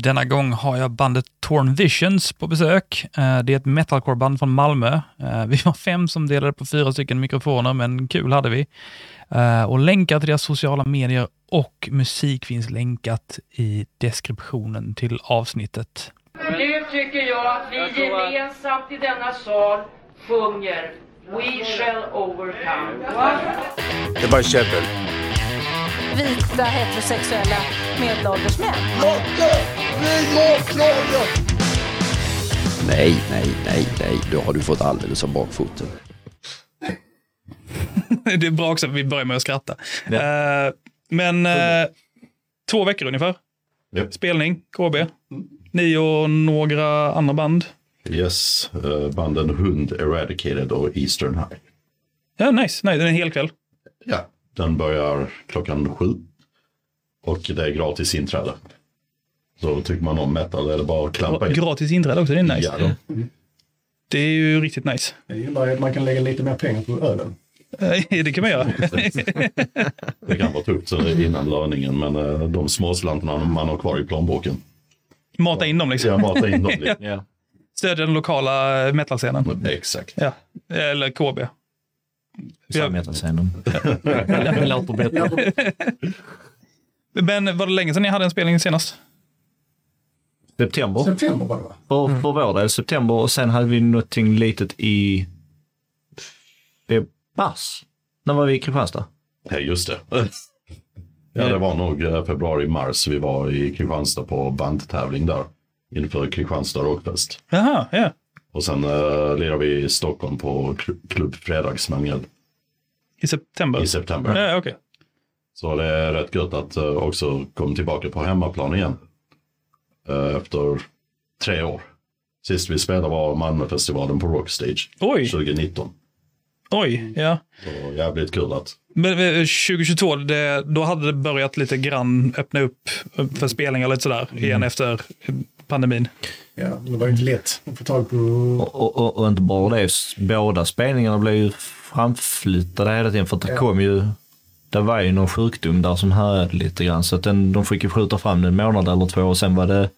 Denna gång har jag bandet Torn Visions på besök. Eh, Det är ett metalcore-band från Malmö. Eh, Vi var fem som delade på fyra stycken mikrofoner, men kul hade vi. Eh, Och länkar till deras sociala medier och musik finns länkat i deskriptionen till avsnittet. Nu tycker jag att vi gemensamt i denna sal sjunger We shall overcome. Det är bara käbbel. vita heterosexuella medelålders män. Nej, nej, nej, nej. Då har du fått alldeles av bakfoten. Det är bra också att vi börjar med att skratta. Eh, Men eh, två veckor ungefär. Japp. Spelning, KB. Ni och några andra band. Yes, eh, banden Hund, Eradicated och Eastern High. Ja, nice. Nej, det är en hel kväll. Ja, den börjar klockan sju. Och det är gratis inträde. Så tycker man om metal är det bara att klampa in. Gratis inträde också, det är nice. Ja, då. Det är ju riktigt nice. Gillar ju att man kan lägga lite mer pengar på ölen. Eh, Det kan man göra. Det kan vara tufft så innan löningen men eh, de småslantarna man har kvar i plånboken. Mata in dem liksom. jag matar in dem lite. Ja. Stödja den lokala eh, metalscenen. Exakt. Ja. Eller KB. Metalscenen. Låter bättre. Men var det länge sedan ni hade en spelning senast? September. September var det va? För, för vår del september och sen hade vi någonting litet i mars. När var vi i Kristianstad? Ja, just det. Ja, det var nog eh, februari-mars vi var i Kristianstad på bandtävling där. Inför Kristianstad Rockfest. Jaha, ja. Och sen uh, lirade vi i Stockholm på kl- Klubb Fredagsmangel I september? i september. Ja, okej. Så det är rätt gött att uh, också komma tillbaka på hemmaplan igen. Eh, efter tre år. Sist vi spelade var Malmöfestivalen på Rockstage Oj, 2019. oj, ja. Så jävligt kul att Men eh, 2022, det, då hade det börjat lite grann öppna upp för spelningar lite sådär igen efter pandemin. Ja, det var ju inte lätt att få tag på... Och, och, och, och inte bara det, båda spelningarna blev ju framflyttade hela tiden för att det Ja. kom ju det var ju någon sjukdom där som härjade lite grann så att den, de fick ju skjuta fram den en månad eller två och sen var det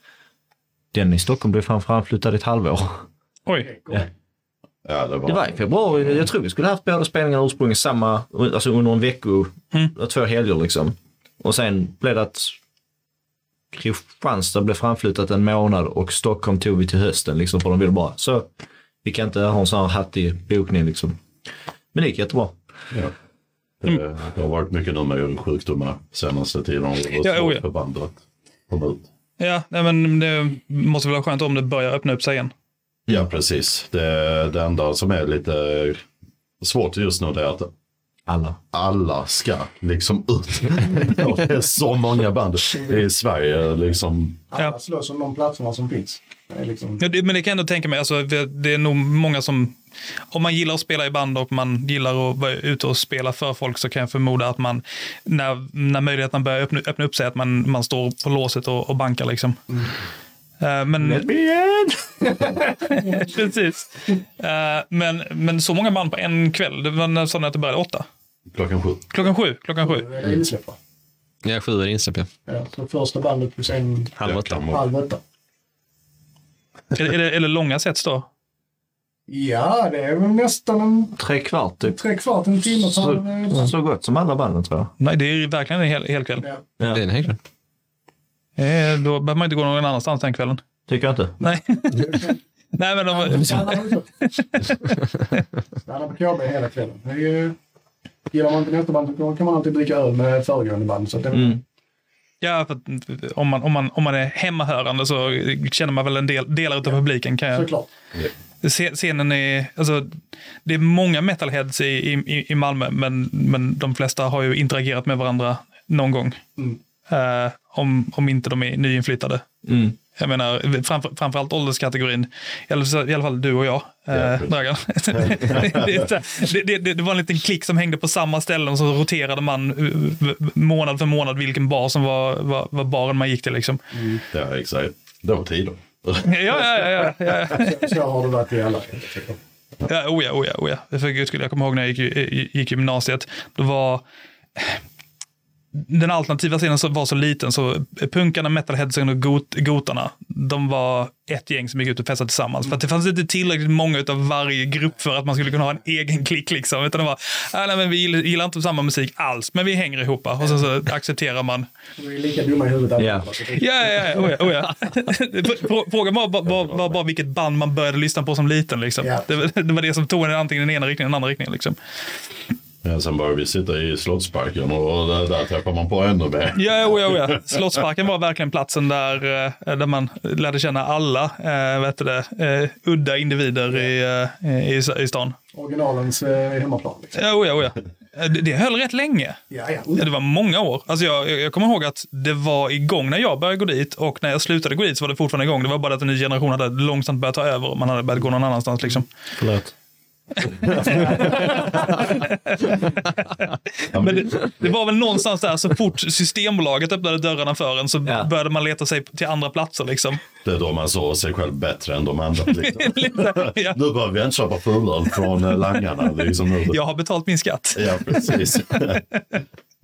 den i Stockholm blev fan framflyttad i ett halvår. Oj, Ja, det var, Det var i februari. Jag tror vi skulle haft båda spelningarna ursprungligen samma, alltså under en vecka, två helger liksom. Och sen blev det att Kristianstad blev framflyttat en månad och Stockholm tog vi till hösten liksom för de ville bara så vi kan inte ha en sån här hattig bokning liksom. Men det gick jättebra. ja. det, det har varit mycket nu med sjukdomar senaste tiden. Och det var Ja, svårt oh ja. för bandet att komma ut. Ja, nej, men det måste väl vara skönt om det börjar öppna upp sig igen. Ja, precis. Det, det enda som är lite svårt just nu det är att Alla. alla ska liksom ut. det är så många band i Sverige liksom. Alla slåss om de platserna som finns. Liksom... Ja, det, men det kan jag ändå tänka mig, alltså, det, det är nog många som, om man gillar att spela i band och man gillar att vara ute och spela för folk så kan jag förmoda att man, när, när möjligheterna börjar öppna, öppna upp sig, att man, man står på låset och, och bankar liksom. Eh, men, precis. Eh, men, men så många band på en kväll, det var nästan att det började åtta. Klockan sju. Klockan sju, klockan sju. Insläpp va? Ja, sju är insläpp, ja. Ja, så första bandet plus en Halv åtta. Halv åtta. Är, det- är, det, är det långa sets då? Ja, det är väl nästan en Tre kvart typ. tre kvart, en timme. Så, Så, så gott som alla banden tror jag. Nej, det är verkligen en hel, hel kväll. ja. Det är en hel kväll. Eh, då behöver man inte gå någon annanstans den kvällen. Tycker jag inte. Nej. Nej, men de, Stanna på- KB hela kvällen. Det är ju... Gillar man inte nästa band så kan man alltid dricka öl med föregående band. Så att det, Mm. Ja, om man, om, man, om man är hemmahörande så känner man väl en del, delar av publiken. Kan jag, Såklart. Scenen är, alltså, det är många metalheads i, i, i Malmö, men, men de flesta har ju interagerat med varandra någon gång. Mm. Eh, om, om inte de är nyinflyttade. Mm. Jag menar, framför, framförallt ålderskategorin, i alla, fall du och jag, Ja, eh. Dragan. det, det, det, det var en liten klick som hängde på samma ställen och så roterade man eh, månad för månad vilken bar som var, var, var baren man gick till. Liksom. Ja, exakt. Det var tider. Ja, ja, ja. ja, ja. Så, har det varit i alla. Ja, oh ja, oh ja, oh ja. För guds skull, jag kommer ihåg när jag gick, gick gymnasiet. Då var... den alternativa scenen så var så liten så punkarna, metalheadsen och got, gotarna, de var ett gäng som gick ut och festade tillsammans. För att det fanns inte tillräckligt många av varje grupp för att man skulle kunna ha en egen klick. Liksom. Utan det var, "Ah, nej, men vi gillar, inte samma musik alls, men vi hänger ihop. Och sen så accepterar man. Vi är lika dumma i huvudet allihopa. Ja. så Ja, ja. Oh ja, oh ja. Frågan var, var, var, var bara vilket band man började lyssna på som liten. Liksom. Var, det var det som tog en antingen den ena riktningen eller den andra riktningen. Liksom. Ja, sen började vi sitta i Slottsparken och där, där träffar man på ännu mer. Ja, ja, oh ja. Slottsparken var verkligen platsen där, eh, där man lärde känna alla eh, vet du det, eh, udda individer i, i, i stan. Originalens eh, hemmaplan. Liksom. Ja, oh ja, Det, det höll rätt länge. Ja, ja. Ja, det var många år. Alltså jag, jag kommer ihåg att det var igång när jag började gå dit och när jag slutade gå dit så var det fortfarande igång. Det var bara att en ny generation hade långsamt börjat ta över och man hade börjat gå någon annanstans. Liksom. Förlåt. Men det, det var väl någonstans där, så fort Systembolaget öppnade dörrarna för en så Ja. började man leta sig till andra platser. Liksom. Det är då man såg sig själv bättre än de andra. Liksom. Lite, ja. Nu behöver vi inte köpa fulöl från eh, langarna. Liksom. Jag har betalt min skatt. Ja, precis.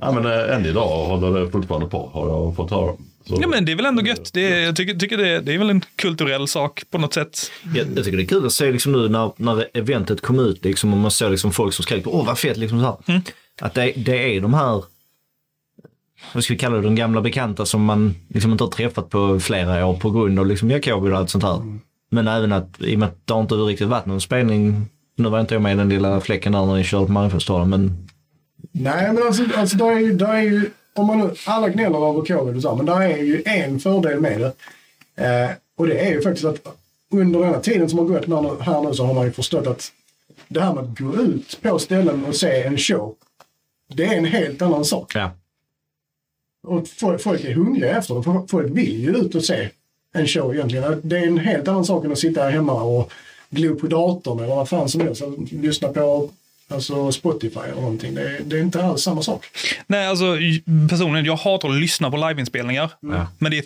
ja, men eh, än idag håller det fortfarande på, har jag fått höra. Så, Ja, men det är väl ändå gött. Det är, jag tycker, tycker det, det är väl en kulturell sak på något sätt. Jag, jag tycker det är kul att se liksom nu när, när eventet kom ut liksom, och man såg liksom folk som skrek åh vad fett liksom så här. Mm. Att det, det är de här, vad ska vi kalla det, de gamla bekanta som man liksom inte har träffat på flera år på grund av liksom Jakobi och allt sånt här. Men även att i och med att det har inte riktigt varit någon spelning, nu var inte jag med i den lilla fläcken där när ni körde på Mariefestivalen men Nej, men alltså, alltså där är, ju- där är ju, om man nu, alla gnäller över covid och så, men där är ju en fördel med det. Eh, och det är ju faktiskt att under den här tiden som har gått nu, här nu så har man ju förstått att det här med att gå ut på ställen och se en show, det är en helt annan sak. ja. Och folk, folk är hungriga efter det. Folk vill ju ut och se en show egentligen. Det är en helt annan sak än att sitta här hemma och glo på datorn eller vad fan som helst. Lyssna på alltså Spotify eller någonting. Det är, det är inte alls samma sak. Nej, alltså personligen, jag hatar att lyssna på liveinspelningar. Ja. Men det är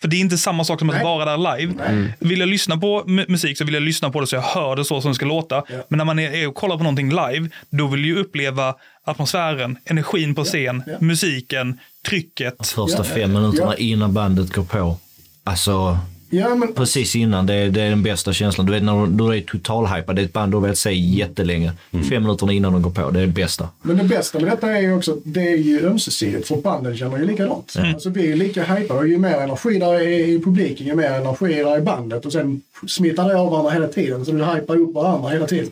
för det är inte samma sak som att Nej. vara där live. Vill jag lyssna på mu- musik så vill jag lyssna på det så jag hör det så som det ska låta. Ja. Men när man är, och kollar på någonting live, då vill jag ju uppleva atmosfären, energin på scen, ja. musiken, trycket. Första Ja, fem minuterna innan bandet går på. Alltså Ja, men precis innan, det är, det är den bästa känslan. Du vet när du, du är totalhypad, det är ett band du har velat se jättelänge. Fem minuter innan de går på, det är det bästa. Men det bästa med detta är ju också att det är ju ömsesidigt för banden känner ju likadant. Alltså vi är lika hypade och ju mer energi där är i publiken ju mer energi är där i bandet och sen smittar det av varandra hela tiden så vi hypar upp varandra hela tiden.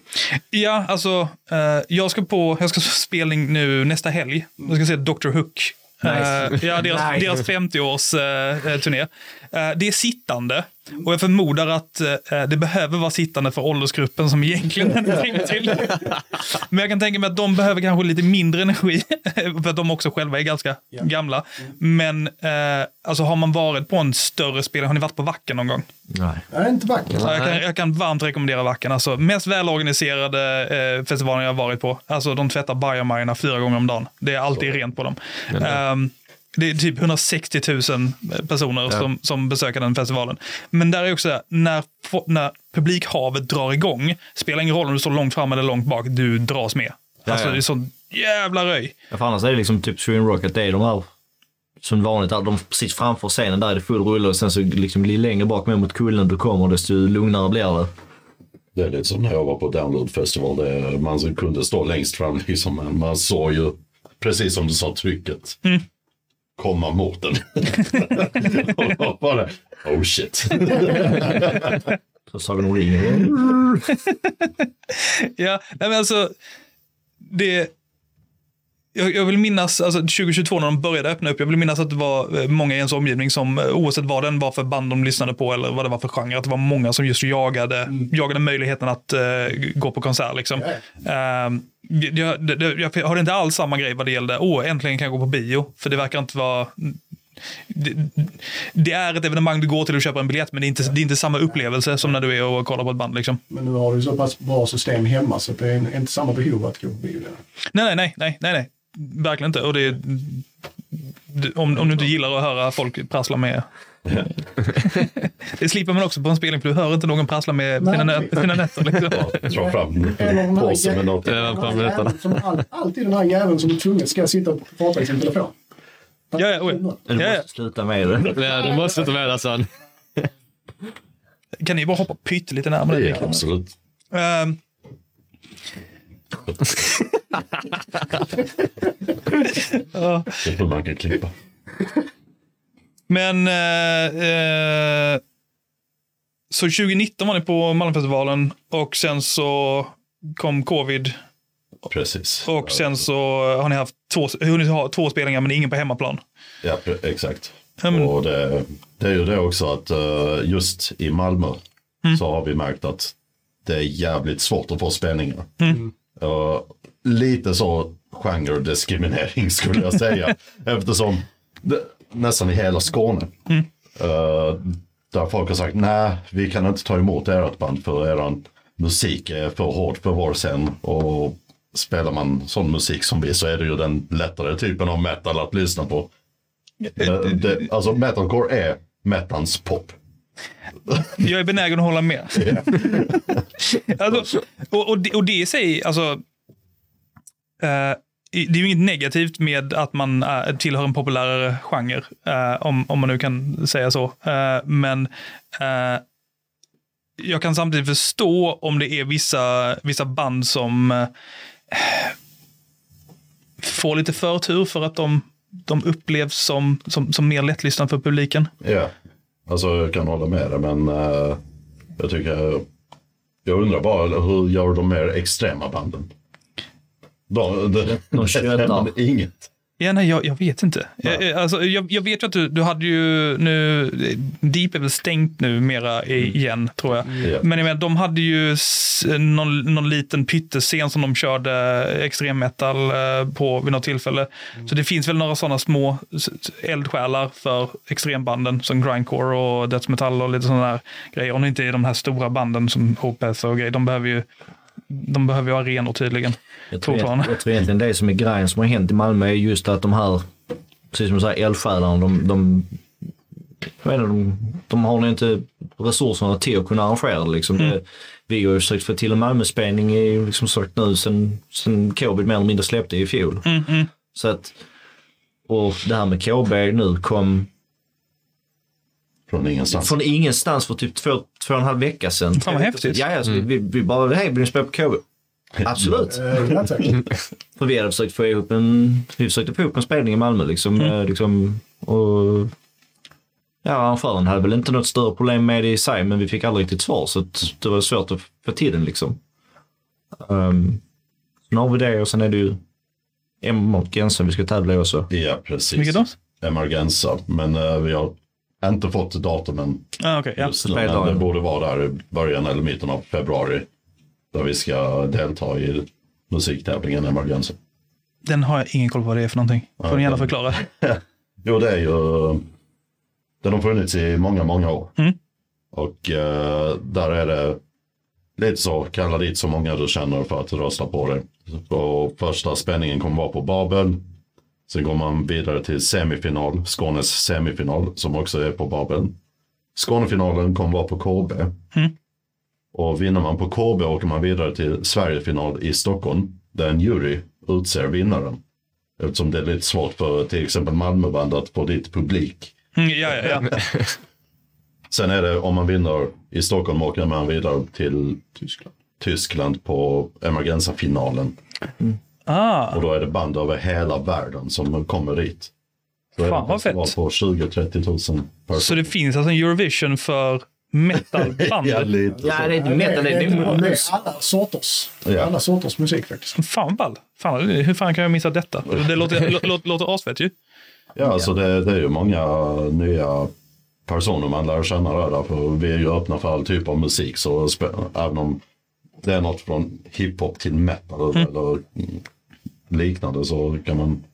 Ja, alltså, eh, jag ska på jag ska på spelning nu nästa helg. Jag ska se Dr. Hook. Nice. Eh, ja, deras, Nice. deras 50-års-turné. Eh, det är sittande. Och jag förmodar att eh, det behöver vara sittande för åldersgruppen som egentligen den är tänkt till. Men jag kan tänka mig att de behöver kanske lite mindre energi. För att de också själva är ganska Ja. gamla. Men eh, alltså har man varit på en större spelning, har ni varit på Wacken någon gång? Nej. Inte vackert. Ja, jag, kan, jag kan varmt rekommendera Wacken. Alltså, mest välorganiserade eh, festivalen jag har varit på. Alltså, de tvättar bajamajorna fyra gånger om dagen. Det är alltid rent på dem. Ehm, det är typ 160 000 personer som, som besöker den festivalen. Men där är också, så här, när, när publikhavet drar igång, spelar ingen roll om du står långt fram eller långt bak, du dras med. Ja, alltså ja. det är sån jävla röj. Ja, för annars är det liksom typ Sweden Rock, att det är de här som vanligt, de precis framför scenen, där är det full rulle och sen så liksom längre bak med mot kullen du kommer desto lugnare blir det. Det är lite som när jag var på Download Festival. Det, man kunde stå längst fram liksom, men man såg ju, precis som du sa, trycket komma mot den. och bara, oh shit. Så Sagan om ringen. Ja, nej men alltså, det... Jag, jag vill minnas, alltså 2022 när de började öppna upp, jag vill minnas att det var eh, många i ens omgivning som, eh, oavsett vad den var för band de lyssnade på eller vad det var för genre, att det var många som just jagade, jagade möjligheten att eh, gå på konsert. Liksom. Ehm, jag, det- jag har inte alls samma grej vad det gällde, åh, äntligen kan jag gå på bio. För det verkar inte vara... Det, det är ett evenemang du går till och köper en biljett, men det är inte, det är inte samma upplevelse som när du är och kollar på ett band. Liksom. Men nu har du så pass bra system hemma så det är inte samma behov att gå på bio. Nej, nej, nej, nej, nej. Verkligen inte. Och det, om, om du inte gillar att höra folk prassla med. det slipper man också på en spelning, för du hör inte någon prassla med sina, nö- precis. sina nötter. Liksom. Dra fram påsen med något. Alltid den här jäveln som är tvungen ska sitta och prata i sin telefon. Ja, ja, oj. Du måste sluta med det. Ja, du måste inte med det sen. Kan ni bara hoppa pyttelite närmare? Ja, absolut. Ehm. Ja, Det tror man kan klippa. men eh, eh, så 2019 var ni på Malmfestivalen och sen så kom covid Precis. och sen så har ni haft två, hunnit ha två spelningar men ingen på hemmaplan. Ja, exakt. Men- Och det, det är ju det också att eh, just i Malmö så har vi märkt att det är jävligt svårt att få spelningar. Eh, lite så genrediskriminering skulle jag säga. Eftersom det, nästan i hela Skåne. eh, där folk har sagt nej, vi kan inte ta emot ert band för er musik är för hård för vår scen. Och spelar man sån musik som vi så är det ju den lättare typen av metal att lyssna på. Det, det, alltså metalcore är metans pop. Jag är benägen att hålla med. alltså, och, och, det, och det i sig, alltså, eh, det är ju inget negativt med att man är, tillhör en populärare genre, eh, om, om man nu kan säga så. Eh, men eh, jag kan samtidigt förstå om det är vissa, vissa band som eh, får lite förtur för att de, de upplevs som, som, som mer lättlyssnade för publiken. Ja, alltså jag kan hålla med dig men eh, jag tycker, jag undrar bara hur gör de mer extrema banden? De, de, De tjötar. inget. Ja, nej, jag, jag vet inte. Jag, alltså, jag, jag vet ju att du, du hade ju nu, Deep är väl stängt nu mera i, igen, tror jag. Ja. Men jag menar, de hade ju någon, någon liten pyttescen som de körde extrem metal eh, på vid något tillfälle. Så det finns väl några sådana små eldsjälar för extrembanden som grindcore och death metal och lite sådana där grejer. Om det inte är de här stora banden som Opeth och grejer. De behöver ju de behöver ju arenor tydligen. Jag tror, jag, jag tror egentligen det som är grejen som har hänt i Malmö är just att de här, precis som du säger, eldsjälarna, de, de, jag inte, de, de har nog inte resurserna till att kunna arrangera. Liksom. Det, vi har ju försökt få till en Malmöspelning i liksom sagt nu sen, sen covid mer eller mindre släppte i fjol. Så att, och det här med KB nu kom Från ingenstans. från ingenstans för typ två, två och en halv vecka sedan. Fan vad häftigt. Ja, alltså, vi, vi bara, hej vill ni spela på KB? Absolut. Ja, tack. För vi hade försökt få ihop en, vi försökte få ihop en spelning i Malmö liksom. eh, liksom och, ja, arrangören hade väl inte något större problem med det i sig men vi fick aldrig riktigt svar så att det var svårt att få till den liksom. Um, nu har vi det och sen är det ju Emergensen vi ska tävla i också. Ja, precis. Vilket då? Emergenza. Men eh, vi har inte fått datumen Ah, okay, ja. just nu. Men det borde vara där i början eller mitten av februari. Där vi ska delta i musiktävlingen Emergenza. Den har jag ingen koll på vad det är för någonting. Får ni gärna förklara. Jo, det är ju... Den har funnits i många, många år. Mm. Och eh, där är det lite så, kalla dit så många du känner för att rösta på det. Och första spänningen kommer vara på Babel. Sen går man vidare till semifinal, Skånes semifinal som också är på Babel. Skånefinalen kommer vara på KB. Och vinner man på KB åker man vidare till Sverigefinal i Stockholm. Där en jury utser vinnaren. Eftersom det är lite svårt för till exempel Malmöband att få dit publik. Mm, ja, ja, ja. Sen är det om man vinner i Stockholm åker man vidare till Tyskland, Tyskland på Emergenza-finalen. Ah, Och då är det band över hela världen som kommer dit. Så Fan, vad festival fett. på 20-30 tusen personer. så det finns alltså en Eurovision för metalband? Ja, lite Ja, det är inte metal, det är, det det är, är alla sorters, Ja. alla sorters musik faktiskt. Fan vad ball. Fan, hur fan kan jag missa detta? Det låter, lå- låter, låter asfett ju. Ja, alltså det, det är ju många nya personer man lär känna där. Därför vi är ju öppna för all typ av musik. Så även om det är något från hiphop till metal eller mm, liknande så kan man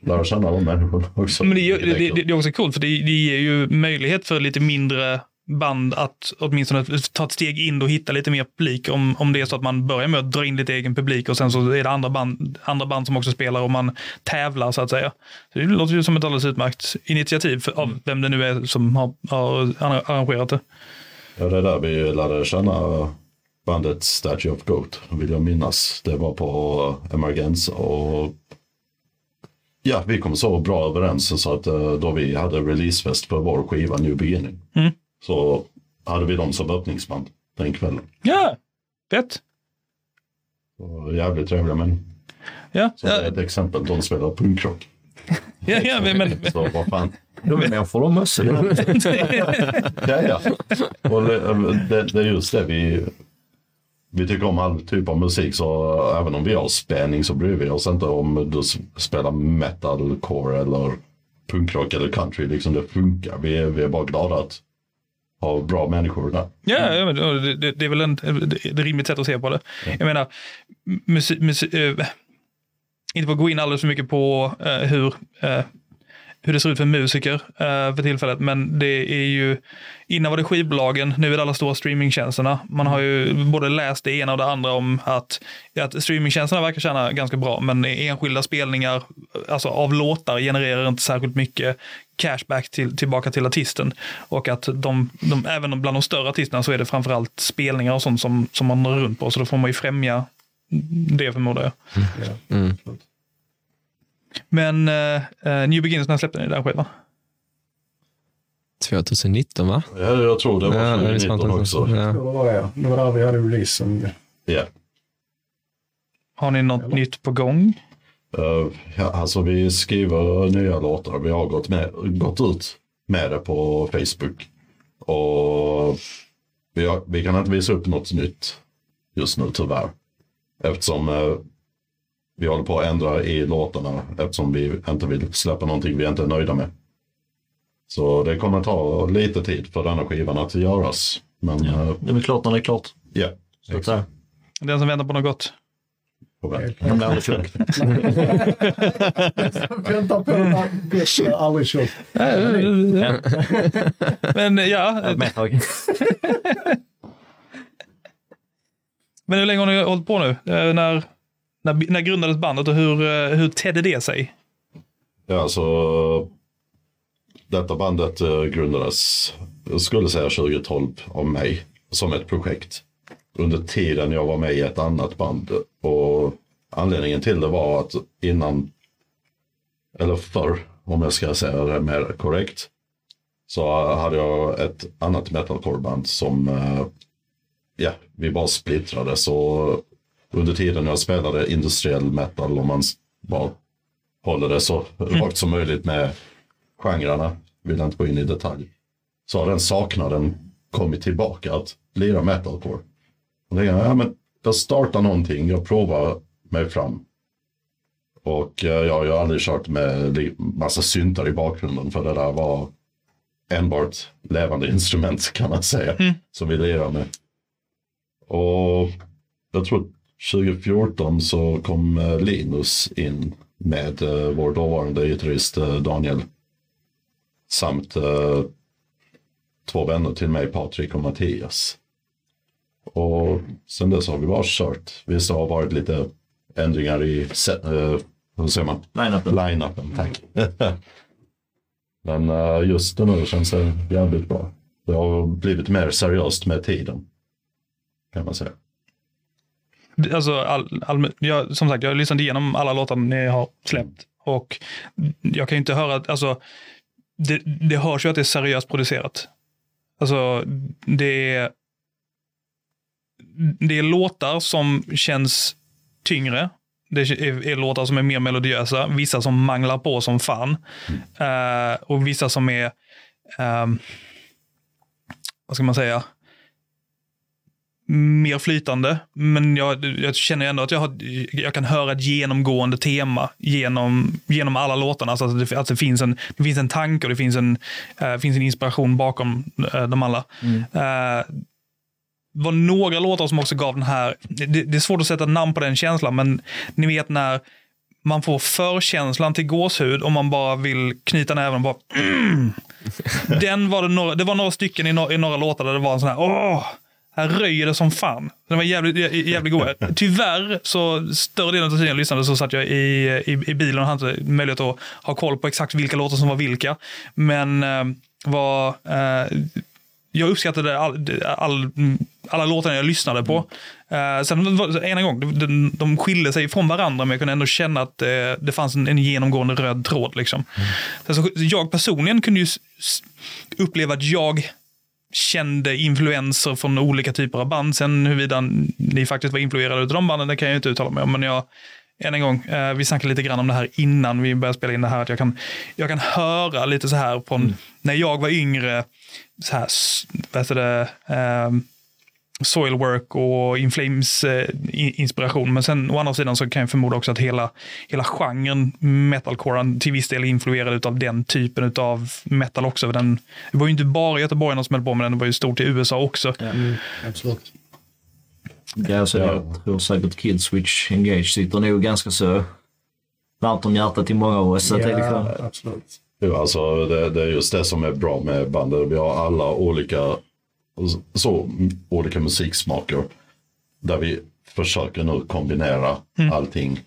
lära känna de människorna också. Men det, är det, det, det är också coolt för det, det ger ju möjlighet för lite mindre band att åtminstone ta ett steg in och hitta lite mer publik om, om det är så att man börjar med att dra in lite egen publik och sen så är det andra band, andra band som också spelar och man tävlar så att säga. Så det låter ju som ett alldeles utmärkt initiativ för, av vem det nu är som har, har arrangerat det. Ja, det är där vi lärde känna bandet Statue of Goat, vill jag minnas. Det var på Emergenza och ja, vi kom så bra överens så att eh, då vi hade releasefest för vår skiva New Beginning Mm. så hade vi dem som öppningsband den kvällen. Ja, fett. Jävligt trevliga men Ja, så det är ja, ett exempel, de spelar punkrock. ja, ja men, Så vad fan. De är människor, de måste. Ja, ja. Och det, det, det är just det vi, vi tycker om all typ av musik så även om vi har spänning så bryr vi oss inte om du spelar metal, core eller punkrock eller country. Liksom det funkar. Vi är, vi är bara glada att ha bra människor där. Ja, ja men det, det, är väl en, ett rimligt sätt att se på det. Jag menar, musik, musik, eh, inte för att gå in alldeles för mycket på eh, hur, eh, hur det ser ut för musiker eh, för tillfället, men det är ju, innan var det skivbolagen, nu är det alla stora streamingtjänsterna. Man har ju både läst det ena och det andra om att, att streamingtjänsterna verkar tjäna ganska bra, men enskilda spelningar alltså av låtar genererar inte särskilt mycket cashback till, tillbaka till artisten. Och att de, de, även bland de större artisterna så är det framförallt spelningar och sånt som, som man drar runt på, så då får man ju främja det förmodar jag. Mm. Men eh, New Beginners, när släppte ni den skivan? 2019 va? Ja, jag tror det var Ja, det är 2019 sant. också. Ja. Det var det, ja. Det var där vi hade releasen. Ja. Har ni något nytt på gång? Eh, ja, alltså vi skriver nya låtar. Vi har gått, med, gått ut med det på Facebook. Och vi, har, vi kan inte visa upp något nytt just nu tyvärr. Eftersom eh, vi håller på att ändra i låtarna eftersom vi inte vill släppa någonting vi inte är nöjda med. Så det kommer ta lite tid för denna skivan att göras. Men ja, Det är väl klart när det är klart. ja säga. Den som väntar på något gott. på väg. De blir aldrig tjock. Vänta på den bästa, aldrig kört. Men ja, men hur länge har ni hållit på nu? Eh, När, när, när grundades bandet och hur, eh, hur tedde det sig? Ja, alltså detta bandet eh, grundades, jag skulle säga 2012 av mig som ett projekt. Under tiden jag var med i ett annat band och anledningen till det var att innan, eller förr om jag ska säga det mer korrekt, så hade jag ett annat metalcoreband som, eh, ja, vi bara splittrades och under tiden jag spelade industriell metal, om man bara håller det så rakt som möjligt med genrerna, vill jag inte gå in i detalj, så har den saknaden kommit tillbaka att lira metalcore. Och det är, ja men jag startar någonting, jag provar mig fram. Och eh, jag har aldrig kört med massa syntar i bakgrunden för det där var enbart levande instrument kan man säga. Som vi lirar med. Och jag tror 2014 så kom eh, Linus in med eh, vår dåvarande gitarrist eh, Daniel. Samt två vänner till mig, Patrik och Mattias. Och sen dess har vi bara kört. Visst har varit lite ändringar i eh, hur säger man? Line-upen. Line-upen, tack. Men just nu känns det jävligt bra. Det har blivit mer seriöst med tiden. Kan man säga. Alltså, all, all, jag, som sagt, jag har lyssnat igenom alla låtar ni har släppt. Och jag kan ju inte höra, att- alltså, det, det hörs ju att det är seriöst producerat. Alltså, det är, det är låtar som känns tyngre. Det är, är låtar som är mer melodiösa, vissa som manglar på som fan. Uh, och vissa som är, um, vad ska man säga, mer flytande. Men jag, jag känner ändå att jag, har, jag kan höra ett genomgående tema genom, genom alla låtarna. Alltså att det, att det, finns en, det finns en tanke och det finns en, eh, finns en inspiration bakom eh, de alla. Eh, det var några låtar som också gav den här, det, det är svårt att sätta namn på den känslan, men ni vet när man får förkänslan till gåshud om man bara vill knyta näven och bara mm. Den var det, några, det var några stycken i, no, i några låtar där det var en sån här åh, här röjer det som fan. Den var jävligt, jä- jävligt god. Tyvärr, så större delen av tiden jag lyssnade så satt jag i, i, i bilen och hade inte möjlighet att ha koll på exakt vilka låtar som var vilka. Men eh, var, eh, jag uppskattade all, all, alla låtar jag lyssnade på. Uh, sen var ena gång, de, de, de skilde sig från varandra men jag kunde ändå känna att det, det fanns en, en genomgående röd tråd. Liksom. Sen så, jag personligen kunde ju uppleva att jag kände influenser från olika typer av band. Sen huruvida ni faktiskt var influerade av de banden, det kan jag inte uttala mig om. Men jag, än en gång, eh, vi snackade lite grann om det här innan vi började spela in det här. Att jag kan, jag kan höra lite så här från när jag var yngre, så här, vad heter det, ehm, Soilwork och Inflames eh, inspiration. Men sen å andra sidan så kan jag förmoda också att hela, hela genren metalcore till viss del är influerad av den typen av metal också. Den, det var ju inte bara göteborgarna som höll på med den, det var ju stort i USA också. Absolut. Ja, alltså, Jag tror säkert Killswitch Engage sitter nog ganska så varmt om hjärtat i många av oss. Är liksom, Ja, absolut. Jo, alltså det, det är just det som är bra med bandet. Vi har alla olika, så, olika musiksmaker. Där vi försöker nu kombinera allting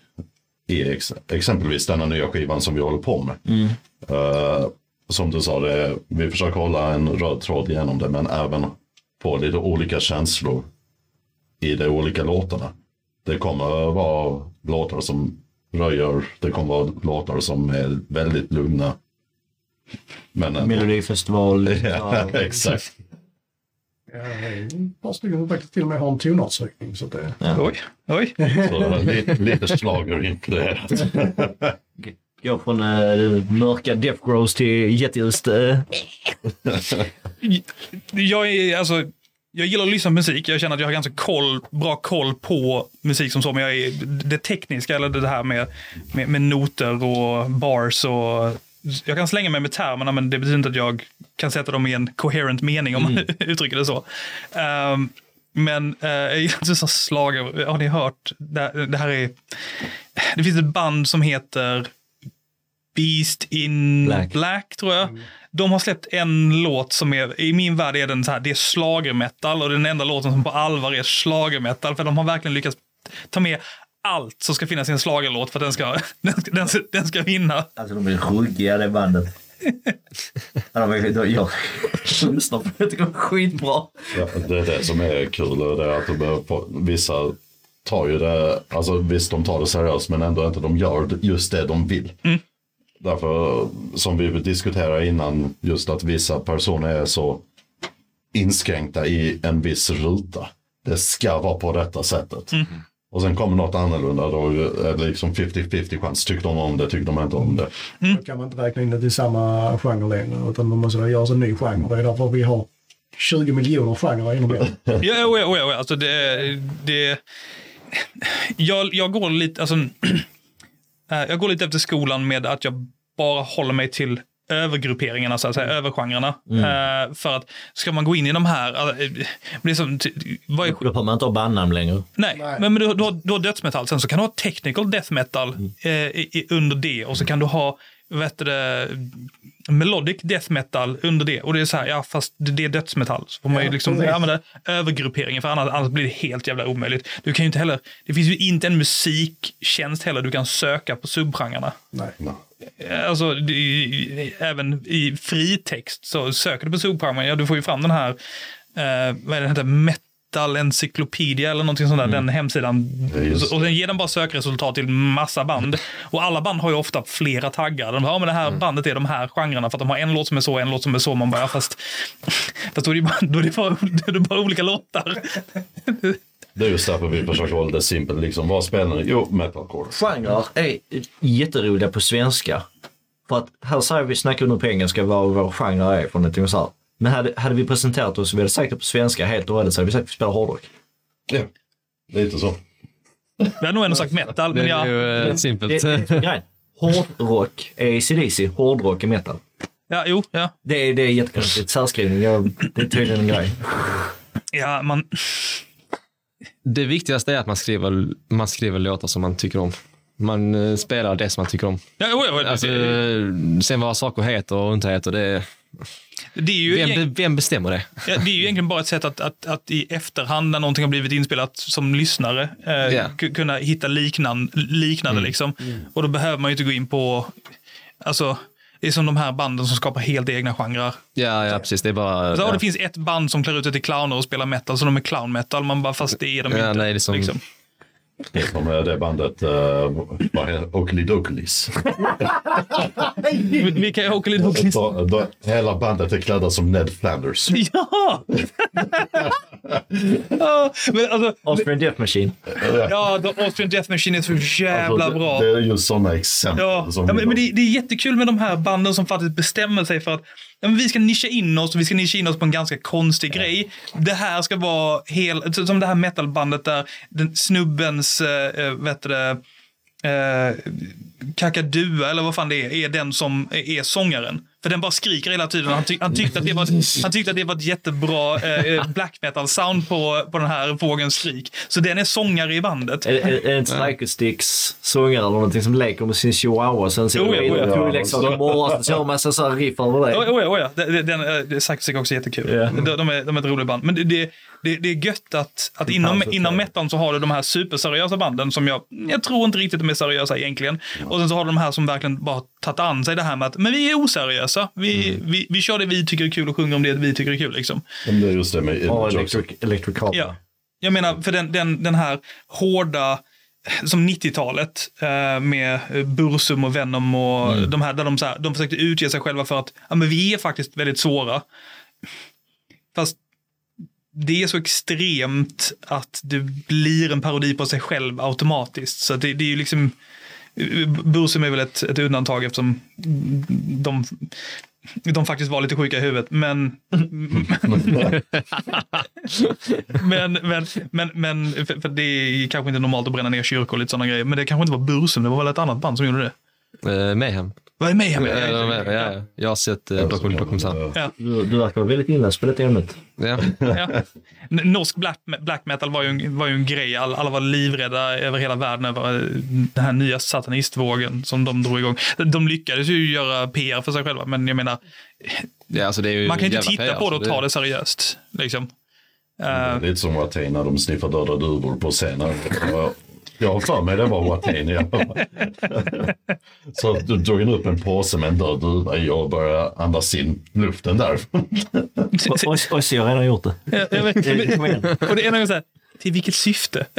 i ex, exempelvis denna nya skivan som vi håller på med. Eh, som du sa, det, vi försöker hålla en röd tråd genom det men även få lite olika känslor i de olika låtarna. Det kommer vara låtar som röjer, det kommer vara låtar som är väldigt lugna. Men Melodifestival. Ja, exakt. Ja, ett par stycken som faktiskt till och med har en tonartssökning. Så det, Oj, oj. Så lite, lite slager inkluderat. Går från uh, mörka Death Grows till jätteljust. Uh, Jag, är, alltså, jag gillar att lyssna på musik. Jag känner att jag har ganska koll, bra koll på musik som så. Men jag är, det tekniska, eller det här med, med, med noter och bars och... Jag kan slänga mig med termerna, men det betyder inte att jag kan sätta dem i en coherent mening om man uttrycker det så. Ehm, men uh, jag gillar så slager. Har ni hört? Det, det här är... Det finns ett band som heter Beast in Black. Black, tror jag. De har släppt en låt som är, i min värld är den så här, det är schlagermetal och är den enda låten som på allvar är schlagermetal. För de har verkligen lyckats ta med allt som ska finnas i en schlagerlåt för att den ska, den ska, den den ska vinna. alltså de är ruggiga det bandet. Ja, de är, de, jag lyssnar på det, jag tycker de är skitbra. Ja, det är det som är kul. och Det är att de på, vissa tar ju det, alltså visst de tar det seriöst men ändå inte de gör just det de vill. Därför som vi diskuterade innan, just att vissa personer är så inskränkta i en viss ruta. Det ska vara på detta sättet. Och sen kommer något annorlunda, då är det liksom 50-50 chans. Tycker de om det, tycker de inte om det. Då kan man inte räkna in det till samma genre längre. Utan man måste göra en ny genre. Det är därför vi har 20 miljoner genrer inom det. Ja, ja, ja, ja, alltså det, det, jag, jag går lite, alltså, jag går lite efter skolan med att jag bara håller mig till övergrupperingarna, så att säga, övergenrerna. Eh, för att ska man gå in i de här, alltså, men det är som, ty- vad är, Då behöver man inte ha bandnamn längre. Nej, Nej. men, men du, du, har, du har dödsmetall. Sen så kan du ha technical death metal eh, i, i, under det. Och så kan du ha heter det, melodic death metal under det. Och det är så här, ja fast det, är dödsmetall. Så får man ju Ja, liksom precis. använda övergrupperingen för annars, annars blir det helt jävla omöjligt. Du kan ju inte heller, det finns ju inte en musiktjänst heller du kan söka på subgenrerna. Nej. Alltså, i- även i fritext så söker du på subgenren, ja du får ju fram den här, eh, vad är det heter, Metal Encyclopedia eller någonting sånt där, den hemsidan. Ja, och sen ger den bara sökresultat till massa band. Och alla band har ju ofta flera taggar. De bara, ja men det här bandet är de här genrerna för att de har en låt som är så, en låt som är så. Man bara, ja, fast, fast då är det bara, då är det bara, då är det bara olika låtar. Det är just därför vi försöker hålla det simpelt. Liksom, vad spelar ni? Jo, metalcore. Genrer är jätteroliga på svenska. För att här säger vi, snackar nu på engelska vad vår genre är för någonting så här. Men hade, hade vi presenterat oss och vi hade sagt det på svenska helt och hållet så hade vi sagt att vi spelar hårdrock. Ja, lite så. Vi har nog ändå sagt metal, Det men är ja. ju eh, Det, simpelt. det är grejen. Hårdrock är ACDC, hårdrock är metal. ja jo, ja. Det är, det är jättekonstigt. Särskrivning, det är tydligen en grej. Ja, man, Det viktigaste är att man skriver, man skriver låtar som man tycker om. Man eh, spelar det som man tycker om. Ja, oj, oj, Alltså, sen vad saker heter och inte heter, det, det, är ju, vem, egent- vem bestämmer det? ja, det är ju egentligen bara ett sätt att, att, att i efterhand, när någonting har blivit inspelat som lyssnare, eh, ku- kunna hitta liknan, liknande. Liksom. Och då behöver man ju inte gå in på... Alltså, det är som de här banden som skapar helt egna genrer. Ja, ja precis. Det är bara... Så, ja. Det finns ett band som klär ut sig till clowner och spelar metal, så de är clown metal. Man bara, fast det är de Ja, inte. nej, det är som- liksom. Det är som eh, det bandet, uh, vad heter Oakley Douglis. Vilka är Oakley Douglas? Då- då- Hela bandet är klädda som Ned Flanders. Ja! ja! Men alltså, Austrian Death Machine. ja, The Austrian Death Machine är så jävla Alltså, bra. Det, det är ju sådana exempel. Ja, som ja men, men det, det är jättekul med de här banden som faktiskt bestämmer sig för att ja, men vi ska nischa in oss och vi ska nischa in oss på en ganska konstig grej. Det här ska vara helt, som det här metalbandet där den snubbens, äh, vet du det, eh, kakadua eller vad fan det är, är den som är sångaren. För den bara skriker hela tiden. Han, tyck, han, tyckte, att det var, ett- han tyckte att det var ett jättebra eh, black metal sound på, på den här fågelns skrik. Så den är sångare i bandet. Är, är, är det inte Psycho Sticks sångare eller någonting som leker med sin chihuahua sen ser Jo, ja, jo, ja. och kör en massa så här riff över det. Oh, oh, ja, oh, ja. Den, eh, det- Saxo är också jättekul. Ja. De, de, är, de är ett roligt band. Men det, det, det, det är gött att, att inom, inom så. metan så har du de här superseriösa banden som jag, jag tror inte riktigt de är seriösa egentligen. Och sen så har du de här som verkligen bara tagit an sig det här med att men vi är oseriösa. Vi, vi, vi kör det vi tycker är kul och sjunger om det vi tycker är kul. Liksom. Men det är just det med Ja, electric, electric. Ja. Jag menar, för den, den, den här hårda, som 90-talet eh, med Bursum och Venom och de här, där de, så här, de försökte utge sig själva för att ja, men vi är faktiskt väldigt svåra. Fast det är så extremt att det blir en parodi på sig själv automatiskt. Så det, det är ju liksom, Bursum är väl ett, ett undantag eftersom de, de faktiskt var lite sjuka i huvudet. Men, men, men, men, men för, för det är kanske inte normalt att bränna ner kyrkor och lite sådana grejer. Men det kanske inte var Bursum, det var väl ett annat band som gjorde det. Eh, Mayhem. Vad är med här? Ja, ja, ja. Jag har sett eh, dokumentär. Ja. Du, du verkar vara väldigt inläst på detta ämnet. Ja. Ja. Norsk black, black metal var ju, en, var ju en grej. All, alla var livrädda över hela världen över eh, den här nya satanistvågen som de drog igång. De lyckades ju göra PR för sig själva, men jag menar, Ja, alltså det är ju man kan ju inte titta PR, på det och ta det seriöst. Liksom. Det är lite som Watain när de sniffar döda duvor på scenen. Jag- Jag har för mig det var Watain. Ja. Så du drog upp en påse med en död duva i och började andas in luften där. Och- Ozzy har redan gjort det. Jag, jag vet, igen. och det är något så här, till vilket syfte?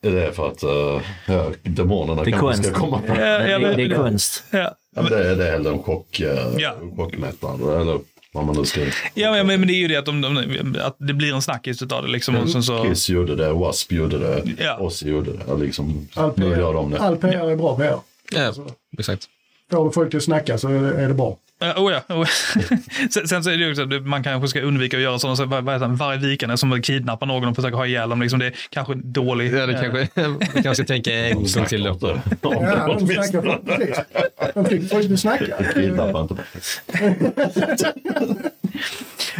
Det är för att uh, ja, demonerna kanske konst. ska komma. Ja, Det, ja, men- det är konst. Ja. Ja, men det, är- det är hellre en chock, uh, Ja. chockmätare eller vad man nu ska... Ja, men, men det är ju det att, de, de, att det blir en snackis utav det. Liksom, och sen så, Kiss gjorde det, Wasp gjorde det, Ja. Ozzy gjorde det. Liksom, All nu gör de PR, det. all PR är bra PR. Ja, exakt. Får du folk till att snacka så är det, bra. Uh, oh ja, oh ja. sen, sen så är det ju också, att man kanske ska undvika att göra sådana, så, vad, vad heter det, varje vikande som vill kidnappa någon och försöka ha ihjäl dem. Liksom, det är kanske dåligt. Ja, det kanske, man kanske ska tänka en gång till då. Ja, de snackar för, precis. De fick folk att snacka. Kidnappa inte.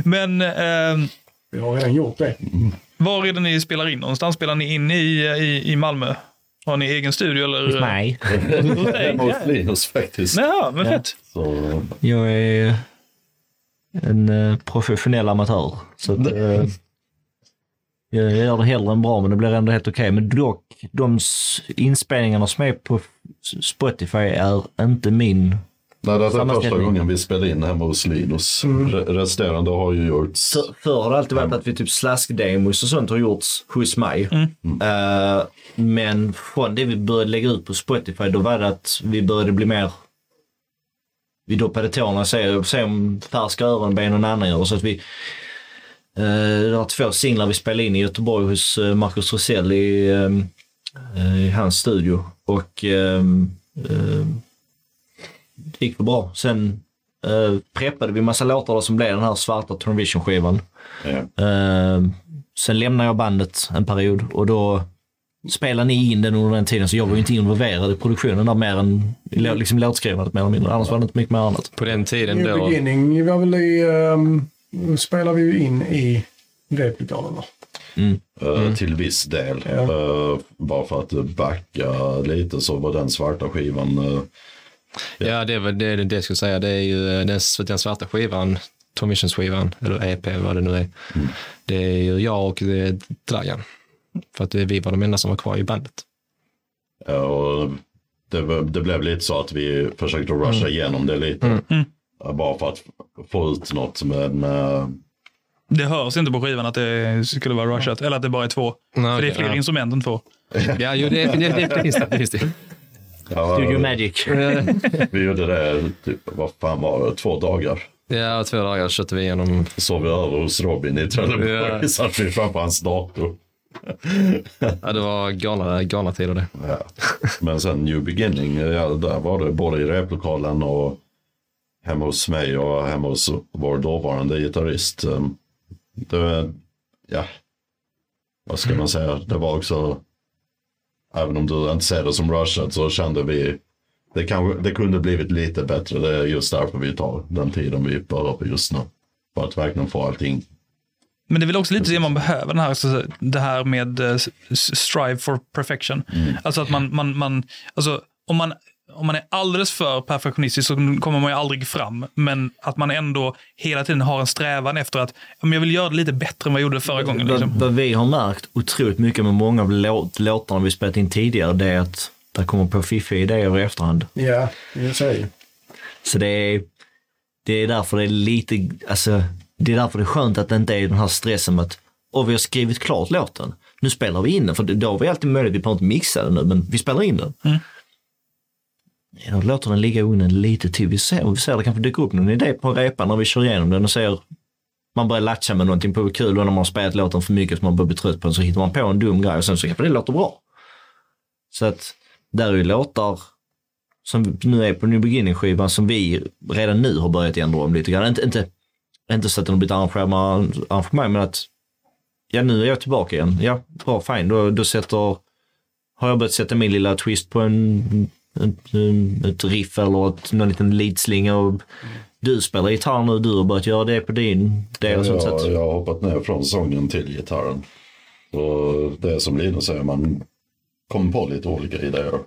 Men eh, Vi har redan gjort det. var är det ni spelar in någonstans? Spelar ni in i, i, i Malmö? Har ni egen studio eller? Nej, Hemma hos Linus faktiskt. Ja, men fett. Så, jag är en eh, professionell amatör. Så att, eh, jag gör det hellre än bra, men det blir ändå helt okej. Men dock, de inspelningarna som är på Spotify är inte min. Nej, det är första gången vi spelar in hemma hos Linus. Re- Resterande har ju gjorts. För, förr har det alltid varit att vi typ slaskdemos och sånt har gjorts hos mig. Eh, men från det vi började lägga ut på Spotify, då var det att vi började bli mer vi doppade tårna och se, se om färska öronben någon annan gör. Så att vi, eh, det var två singlar vi spelade in i Göteborg hos eh, Marcus Rosell i, eh, eh, i hans studio. Och eh, det gick väl bra. Sen eh, preppade vi massa låtar då som blev den här svarta Tornvision-skivan. Ja. Eh, sen lämnade jag bandet en period och då spelade ni in den under den tiden så jag var ju inte involverad i produktionen där mer än liksom låtskrivandet mer eller mindre. Annars var det inte mycket mer annat. På den tiden New då. Beginning var väl i... Um, spelar vi ju in i replokalen va? Mm. eh, till viss del. Eh, bara för att backa lite så var den svarta skivan eh, Ja, det är väl det, det jag skulle säga. Det är ju eh, den, den svarta skivan, Tom Missions skivan, eller EP vad det nu är. Det är ju jag och eh, Dragan. För att eh, vi var de enda som var kvar i bandet. Ja, och det, det blev lite så att vi försökte rusha igenom det lite. Ja, Bara för att få ut något. Men Det hörs inte på skivan att det skulle vara rushat, eller att det bara är två. Nej, För det är fler ja. instrument än två. Ja, jo, det, det, det, det finns det. det, finns det. Ja, Studio Magic. vi gjorde det, typ, vad fan var det, två dagar. Ja, två dagar köpte vi igenom. Sov vi över hos Robin i Trelleborg. Ja. Satt vi framför hans dator. Ja, det var galna, galna tider det. Ja. Men sen New Beginning, ja, där var det både i replokalen och hemma hos mig och hemma hos vår dåvarande gitarrist. Um, Det, ja, vad ska man säga, det var också, även om du inte ser det som rushat så kände vi, det, kanske, det kunde blivit lite bättre. Det är just därför vi tar den tiden vi behöver just nu. För att verkligen få allting. Men det är väl också lite det man behöver, den här, alltså, det här med eh, strive for perfection. Alltså att man, man, man alltså, om man om man är alldeles för perfektionistisk så kommer man ju aldrig fram. Men att man ändå hela tiden har en strävan efter att men jag vill göra det lite bättre än vad jag gjorde förra gången. Liksom. Vad, vad vi har märkt otroligt mycket med många av låt, låtarna vi spelat in tidigare, det är att det kommer på fiffiga idéer i efterhand. Ja, jag säger. Så det är, det är därför det är lite, alltså, det är därför det är skönt att det inte är den här stressen med att och vi har skrivit klart låten. Nu spelar vi in den, för då har vi alltid möjlighet, vi behöver inte mixa den nu, men vi spelar in den. Mm. Ja, då låter den ligga i ugnen lite till. Vi ser, vi ser det kanske dyker upp någon idé på repan när vi kör igenom den och ser man börjar latcha med någonting på kul och när man har spelat låten för mycket så man börjar bli trött på den så hittar man på en dum grej och sen så kanske det låter bra. Så att där är ju låtar som nu är på New Beginning-skivan som vi redan nu har börjat ändra om lite grann. Inte, inte, inte så att den har blivit arrangemang men att ja nu är jag tillbaka igen. Ja, bra, fine. Då, då sätter, har jag börjat sätta min lilla twist på en, ett, ett riff eller ett, någon liten leadslinga och du spelar gitarr nu, du har börjat göra det på din del. så Jag, jag har hoppat ner från sången till gitarren. Och det är som Linus säger, man kommer på lite olika idéer.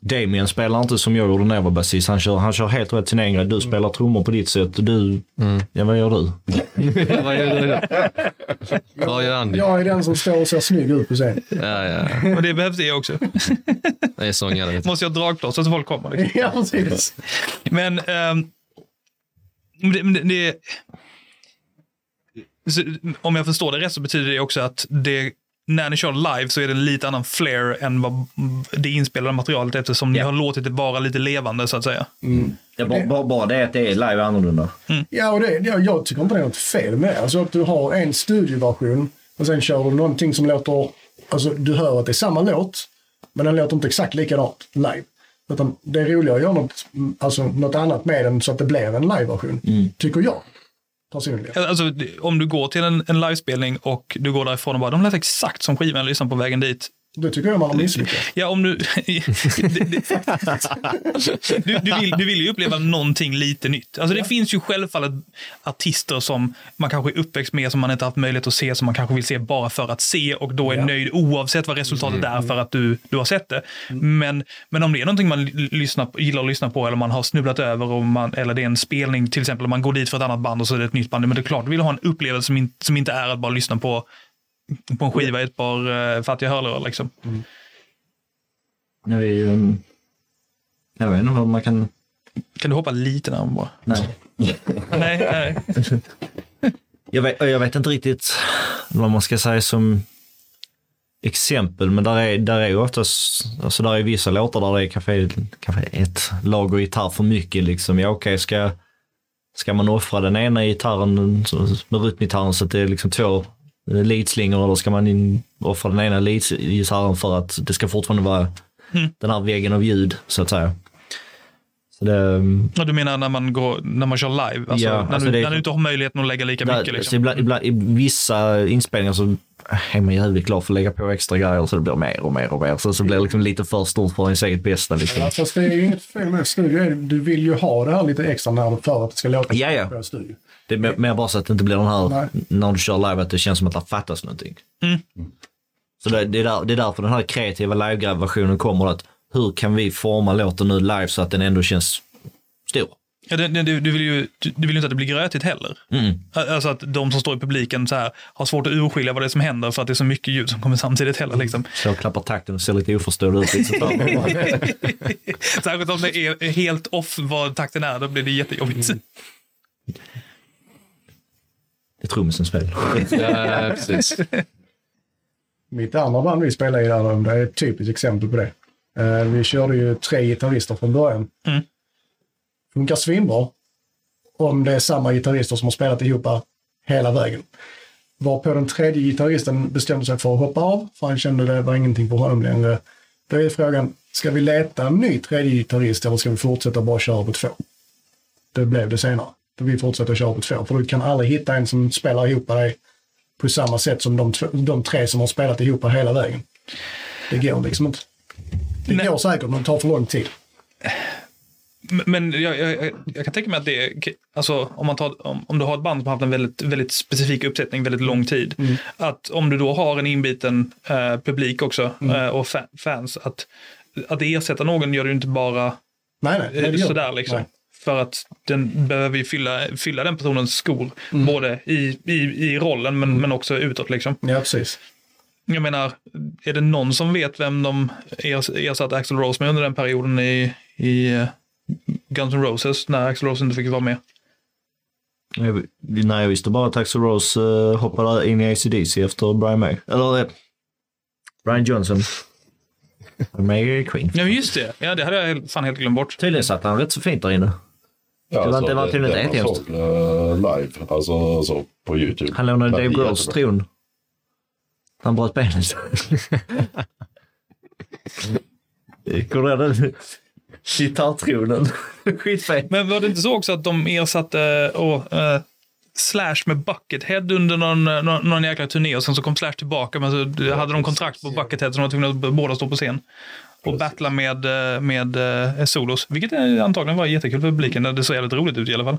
Damien spelar inte som jag gjorde när jag var basist. Han kör, han kör helt rätt sin egen grej. Du spelar trummor på ditt sätt och du, ja vad gör du? Vad gör du? Vad gör Andy? Jag är den som står och ser snygg ut på scen. Ja, ja. Och det behövs det också. Det är sångare. Måste jag ha dragplåt så att folk kommer. Liksom. Ja, precis. Men men det, men det, det så, om jag förstår det rätt så betyder det också att det, när ni kör live så är det en lite annan flair än vad det inspelade materialet eftersom ni Ja. har låtit det vara lite levande så att säga. Ja, bara, bara, bara det att det är live annorlunda. Ja, och det, jag, jag tycker inte det är något fel med det. Alltså att du har en studioversion och sen kör du någonting som låter... Alltså du hör att det är samma låt, men den låter inte exakt likadant live. Utan det är roligare att göra något, mm, alltså, något annat med den så att det blir en liveversion. Tycker jag. Personligen. Alltså, om du går till en, en livespelning och du går därifrån och bara, de lät exakt som skivan jag lyssnade på vägen dit. Det tycker jag man har misslyckats. Ja, om du... du, du, vill, du vill ju uppleva någonting lite nytt. Alltså det finns ju självfallet artister som man kanske är uppväxt med, som man inte haft möjlighet att se, som man kanske vill se bara för att se och då är Ja. nöjd oavsett vad resultatet är för att du, du har sett det. Men, men om det är någonting man lyssnar, gillar att lyssna på eller man har snubblat över och man, eller det är en spelning till exempel, man går dit för ett annat band och så är det ett nytt band. Men det är klart, du vill ha en upplevelse som, in, som inte är att bara lyssna på på en skiva i ett par uh, fattiga hörlurar. Liksom. Det är ju, um, jag vet inte vad man kan... Kan du hoppa lite närmare bara? Nej. nej, nej. Jag vet, jag vet inte riktigt vad man ska säga som exempel, men där är, där är oftast, alltså där är vissa låtar där det är kanske, kanske ett lager gitarr för mycket liksom. Ja okej, ska, ska man offra den ena gitarren med rytmgitarren så att det är liksom två leadslingor eller ska man in, offra den ena leadgitarren för att det ska fortfarande vara den här väggen av ljud så att säga. Så det, mm, Ja, du menar när man, går, när man kör live? Alltså, Ja, när, alltså du, det är- när du inte har möjligheten att lägga lika där, mycket? så Liksom. ibland, ibland, I vissa inspelningar så är man jävligt klar för att lägga på extra grejer så det blir mer och mer och mer. Så, så blir det liksom lite för stort för ens eget bästa. Liksom. Ja, fast det är ju inget fel med studio. Du vill ju ha det här lite extra när, för att det ska låta Ja, ja. på studio. Det är mer- bara så att det inte blir den här, Nej. när du kör live, att det känns som att det fattas någonting. Mm. Så det, det, är där, det är därför den här kreativa live-versionen kommer. Att hur kan vi forma låten nu live så att den ändå känns stor? Ja, det, det, du, du, vill ju, du, du vill ju inte att det blir grötigt heller. Mm. Alltså att de som står i publiken så här, har svårt att urskilja vad det är som händer för att det är så mycket ljud som kommer samtidigt heller. Liksom. Så klappar takten och ser lite oförstående ut. Liksom. Särskilt om det är helt off vad takten är, då blir det jättejobbigt. Mm. Det är trummisens fel. Ja, precis. Mitt andra band vi spelade i där, det är ett typiskt exempel på det. Eh, vi körde ju tre gitarrister från början. Mm. Funkar svinbra. Om det är samma gitarrister som har spelat ihop hela vägen. Varpå den tredje gitarristen bestämde sig för att hoppa av, för han kände det var ingenting på honom längre. Då är frågan, ska vi leta en ny tredje gitarrist eller ska vi fortsätta bara köra på två? Det blev det senare. Då vi fortsätter köra på två, för du kan aldrig hitta en som spelar ihop dig på samma sätt som de, de tre som har spelat ihop hela vägen. Det går liksom inte. Det Nej. går säkert, men det tar för lång tid. Men- Men jag, jag, jag- kan tänka mig att det är, alltså om, man tar, om, om du har ett band som har haft en väldigt, väldigt specifik uppsättning väldigt lång tid. Att om du då har en inbiten eh, publik också eh, och fa fans, att, att ersätta någon gör du inte bara Nej, nej. nej sådär liksom. Nej. För att den behöver ju fylla, fylla den personens skor, både i, i, i rollen men, men också utåt. Liksom. Ja, precis. Jag menar, är det någon som vet vem de ers- ersatte Axl Rose med under den perioden i, i eh, Guns N' Roses när Axl Rose inte fick vara med? Jag, nej, jag visste bara att Axl Rose uh, hoppade in i ACDC efter Brian May. Eller eh, Brian Johnson. May Queen. Ja, just det. Ja, det hade jag helt- fan helt glömt bort. Tydligen satt han rätt så fint där inne. Ja, Det var- det var tydligen det inte såg eh, live, alltså så på YouTube. Han lånade Dave Grohls jättebra. tron. Han bröt benet. Kommer du ihåg den? Gitarrtronen. Skitfet. Men var det inte så också att de ersatte och, eh, Slash med Buckethead under någon, eh, någon, någon jäkla turné och sen så kom Slash tillbaka men så hade de kontrakt på Buckethead så de var tvungna att båda stå på scen. Och battla med, eh, med eh, solos, vilket antagligen var jättekul för publiken. Det såg jävligt roligt ut i alla fall.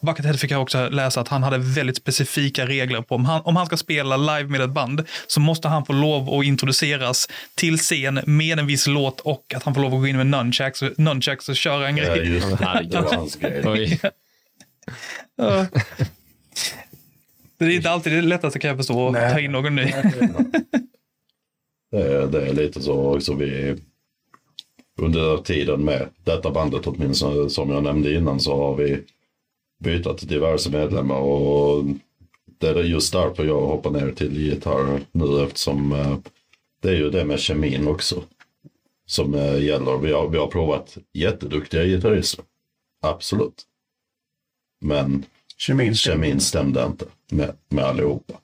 Buckethead fick jag också läsa att han hade väldigt specifika regler på om han, om han ska spela live med ett band så måste han få lov att introduceras till scen med en viss låt och att han får lov att gå in med nunchucks, och- nunchucks och köra en Ja, grej. just det. Det var hans grej. Oj. Ja. Det är inte alltid det lättaste kan jag förstå att ta in någon ny. Det är, det är lite så också vi under tiden med detta bandet åtminstone som jag nämnde innan så har vi bytt diverse medlemmar och det är just därför jag hoppar ner till gitarr nu eftersom eh, det är ju det med kemin också som eh, gäller. Vi har, vi har provat jätteduktiga gitarrister. Absolut. Men Kemin. kemin stämde inte med, med allihopa.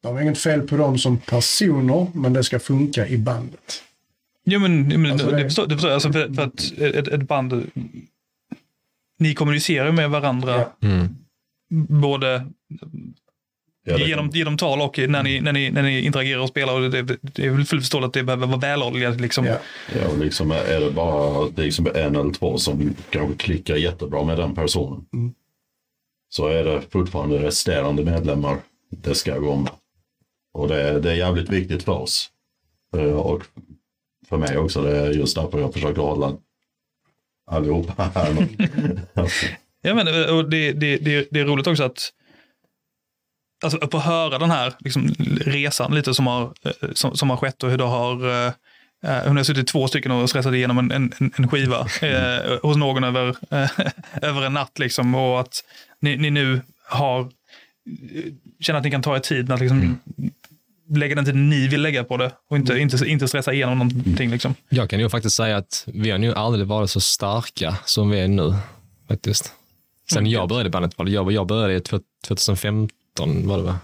De har inget fel på dem som personer, men det ska funka i bandet. Jo, men, men Alltså, det, det- det förstår, det förstår jag. Alltså för, för att ett, ett band, ni kommunicerar med varandra. Mm. både Ja, genom, genom tal och när ni, när, ni, när ni interagerar och spelar. Och det, det är väl fullt förståeligt att det behöver vara välhålligt. Liksom. Ja. Ja, och liksom är det bara det är liksom en eller två som kanske klickar jättebra med den personen. Mm. Så är det fortfarande resterande medlemmar det ska gå med. Och det, är- det är jävligt viktigt för oss. Eh, Och för mig också. Det är just därför jag försöker hålla allihopa här. Ja, men, det, det, det, det är roligt också att alltså, att få höra den här liksom, resan lite som har, eh, som, som har skett och hur det har eh, eh, hon har suttit två stycken och stressat igenom en, en, en- skiva eh, hos någon över, eh, över en natt. Liksom, och att ni, ni nu har känner att ni kan ta er tid med att liksom, lägga den tiden ni vill lägga på det och inte, inte, inte stressa igenom någonting. Liksom. Jag kan ju faktiskt säga att vi har nu aldrig varit så starka som vi är nu. Faktiskt. Sen jag började bandet, jag, jag började i tw- 2015 var det va?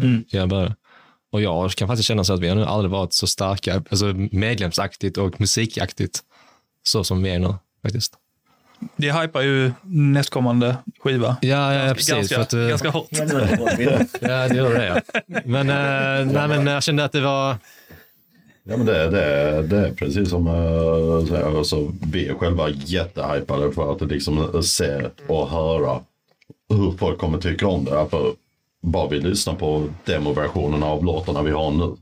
Mm. Jag började. Och jag kan faktiskt känna så att vi har nu aldrig varit så starka, alltså medlemsaktigt och musikaktigt, så som vi är nu faktiskt. Det hypar ju nästkommande skiva. Ja, ja, precis. Ganska, för att, eh, ganska hårt. Ja, det gör det. Ja. Men, eh, nej, men jag kände att det var... Ja, men det, det, det är precis som så här, alltså, vi är själva jättehypade för att liksom se och höra hur folk kommer tycka om det. För bara vi lyssnar på demoversionerna av låtarna vi har nu.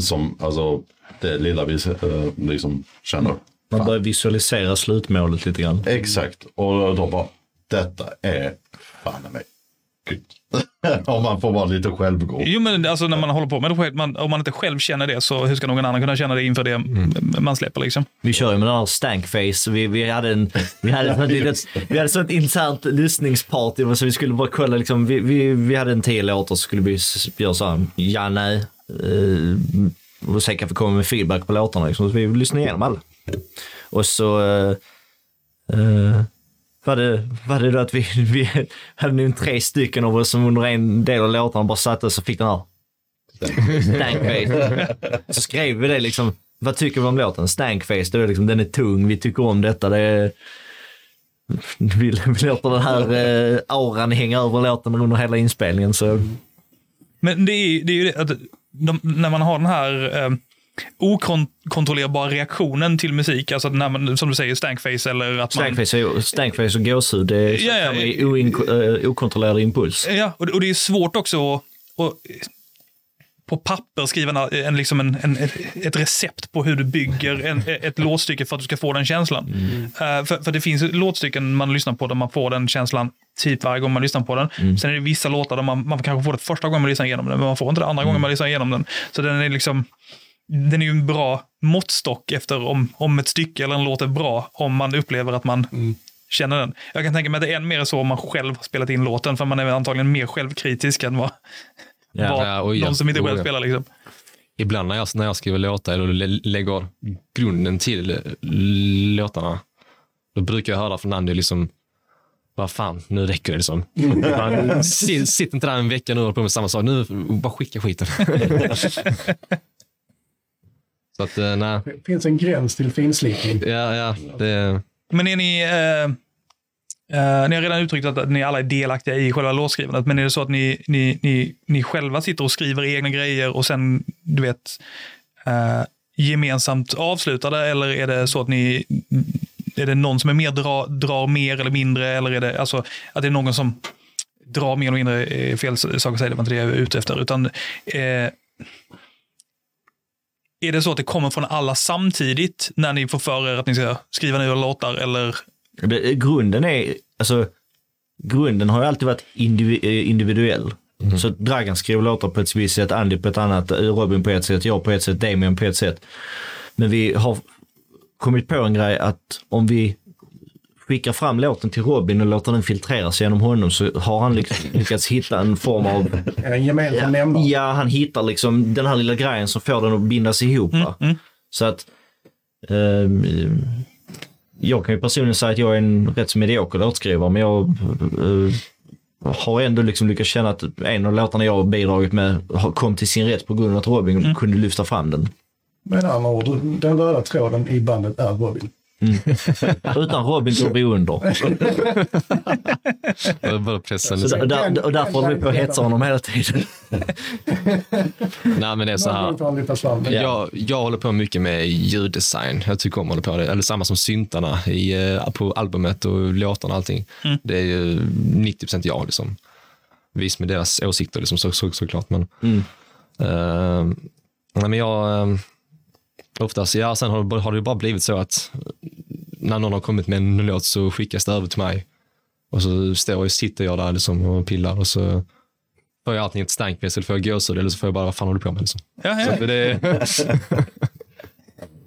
Som, alltså, det lilla vi uh, liksom känner. Man börjar visualisera slutmålet lite grann. Exakt. Och då bara, detta är fan i mig. Om man får vara lite självgod. Jo, men alltså när man håller på med det själv, man, om man inte själv känner det, så hur ska någon annan kunna känna det inför det man släpper? Liksom? Vi kör ju med den här stankface. Vi, vi hade en, vi hade ett, litet, vi hade så ett internt lyssningsparty. Så vi skulle bara kolla, liksom, vi, vi, vi hade en tio låtar så skulle vi göra så här, ja, nej. Eh, och sen kan vi komma med feedback på låtarna. Liksom. Så vi lyssnade igenom alla. Och så uh, var, det, var det då att vi, vi hade nog tre stycken av oss som under en del av låtarna bara satte oss och fick den här Stankface. Så skrev vi det liksom. Vad tycker vi om låten? Stankface, det är liksom, den är tung, vi tycker om detta. Det är, vi, vi låter den här eh, auran hänga över låten under hela inspelningen. Så Men det är, det är ju det att de, när man har den här eh, okontrollerbara reaktionen till musik, alltså när man, som du säger, stankface eller att man... stankface, är- stankface och gåshud, det är Ja, ja, eh, okontrollerad impuls. Ja, och, och det är svårt också att, att på papper skriva en, liksom en, en, ett, recept på hur du bygger en, ett låtstycke för att du ska få den känslan. Eh, för, för det finns låtstycken man lyssnar på där man får den känslan typ varje gång man lyssnar på den. Sen är det vissa låtar där man, man kanske får det första gången man lyssnar igenom den, men man får inte det andra gången man lyssnar igenom den. Så den är liksom den är ju en bra måttstock efter om, om ett stycke eller en låt är bra, om man upplever att man känner den. Jag kan tänka mig att det är än mer så om man själv har spelat in låten, för man är antagligen mer självkritisk än vad, Ja. vad Ja, ja, någon som inte själv spelar. Liksom. Ibland när jag, när jag skriver låtar eller lä- lägger grunden till låtarna, då brukar jag höra från Andy liksom, vad fan, nu räcker det liksom. Sitt inte där en vecka nu och håller på med samma sak. Nu, bara skicka skiten. Så att, eh, nej. Det finns en gräns till finslipning. Ja, ja, det, Men är ni... Eh, eh, ni har redan uttryckt att ni alla är delaktiga i själva låtskrivandet, men är det så att ni, ni, ni, ni själva sitter och skriver egna grejer och sen, du vet, eh, gemensamt avslutar det, eller är det så att ni är det någon som är mer dra, drar mer eller mindre, eller är det alltså att det är någon som drar mer eller mindre, är fel sak att säga, det var inte det jag är ute efter, utan eh, är det så att det kommer från alla samtidigt när ni får för er att ni ska skriva nya låtar eller? Det, grunden är, alltså, grunden har ju alltid varit indivi, eh, individuell. Så Dragan skriver låtar på ett visst sätt, Andy på ett annat, eh, Robin på ett sätt, jag på ett sätt, Damien på ett sätt. Men vi har kommit på en grej att om vi skickar fram låten till Robin och låter den filtreras genom honom så har han liksom lyckats hitta en form av En gemensam nämnare. Ja, han hittar liksom den här lilla grejen som får den att bindas ihop. va? Så att ehm, jag kan ju personligen säga att jag är en rätt så medioker låtskrivare, men jag eh, har ändå liksom lyckats känna att en av låtarna jag har bidragit med har- kom till sin rätt på grund av att Robin kunde lyfta fram den. Med andra ord, den röda tråden i bandet är Robin. Utan Robin går vi under. bara pressen. Så där, där, och därför håller vi på att hetsa honom hela tiden. Nej, men det är så här. Jag, jag håller på mycket med ljuddesign. Jag tycker om att hålla på det. Eller samma som syntarna i, eh, på albumet och låtarna och allting. Det är ju 90% jag. Liksom. Visst med deras åsikter liksom, så, så, såklart. Men, eh, nej, men jag, eh, oftast, ja, sen har, det- har det ju bara blivit så att när någon har kommit med en låt så skickas det över till mig. Och så står jag, sitter jag där liksom och pillar och så får jag antingen ett stankface eller får jag gåshud eller så får jag bara, vad fan håller du på med? Liksom. Ja, Så ja. att det,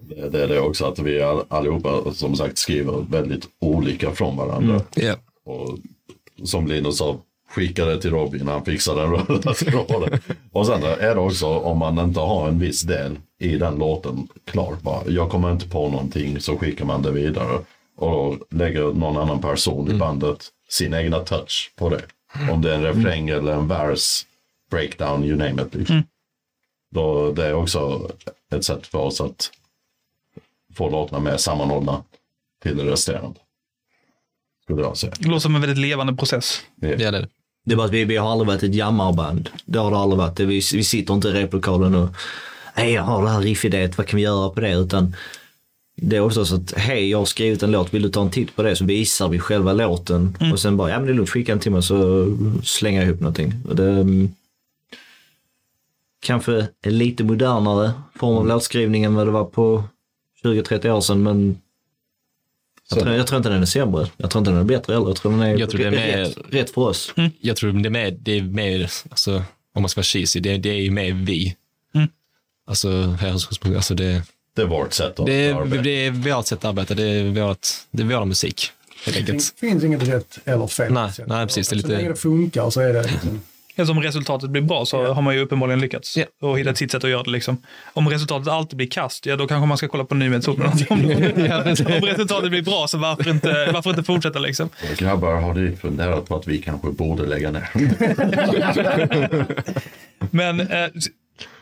Det det är det också att vi all- allihopa som sagt skriver väldigt olika från varandra. ja. Och som Linus sa, skicka det till Robin, han fixar den röda tråden. Och sen är det också om man inte har en viss del i den låten klar. Bara, jag kommer inte på någonting så skickar man det vidare. Och lägger någon annan person i bandet sin egna touch på det. Om det är en refräng eller en vers, breakdown, you name it. Liksom. Då, det är också ett sätt för oss att få låtarna mer sammanhållna till det resterande. skulle jag säga. Det låter som en väldigt levande process. Ja, det är det. Det är bara att vi, vi har aldrig varit ett jammarband. Det har det aldrig varit. Vi, vi sitter inte i replokalen och hej jag har det här riffidéet, vad kan vi göra på det? Utan det är oftast att hej jag har skrivit en låt, vill du ta en titt på det? Så visar vi själva låten och sen bara ja men det är lugnt, skicka en timme så slänger jag ihop någonting. Och det, mm, kanske en lite modernare form av låtskrivning än vad det var på 20-30 år sedan men jag tror, jag tror inte den är sämre. Jag tror inte den är bättre heller. Jag tror den är, Jag tror den är- rätt, rätt för oss. Jag tror det är mer, det är mer alltså, om man ska vara cheesy, det, det är ju mer vi. Alltså, här, alltså det, Det är vårt sätt att det, är, arbeta. det är vårt sätt att arbeta, det är, vårt, det är vår musik. Helt Det enkelt. finns inget rätt eller fel Nej, sätt. nej, precis, det är lite- Så länge det funkar så är det liksom, Eftersom om resultatet blir bra så har man ju uppenbarligen lyckats Ja. och hittat sitt sätt att göra det. Liksom. Om resultatet alltid blir kast, ja då kanske man ska kolla på Nyhetssoporna. om, om resultatet blir bra så varför inte, varför inte fortsätta liksom? Grabbar, har ni funderat på att vi kanske borde lägga ner? Men eh,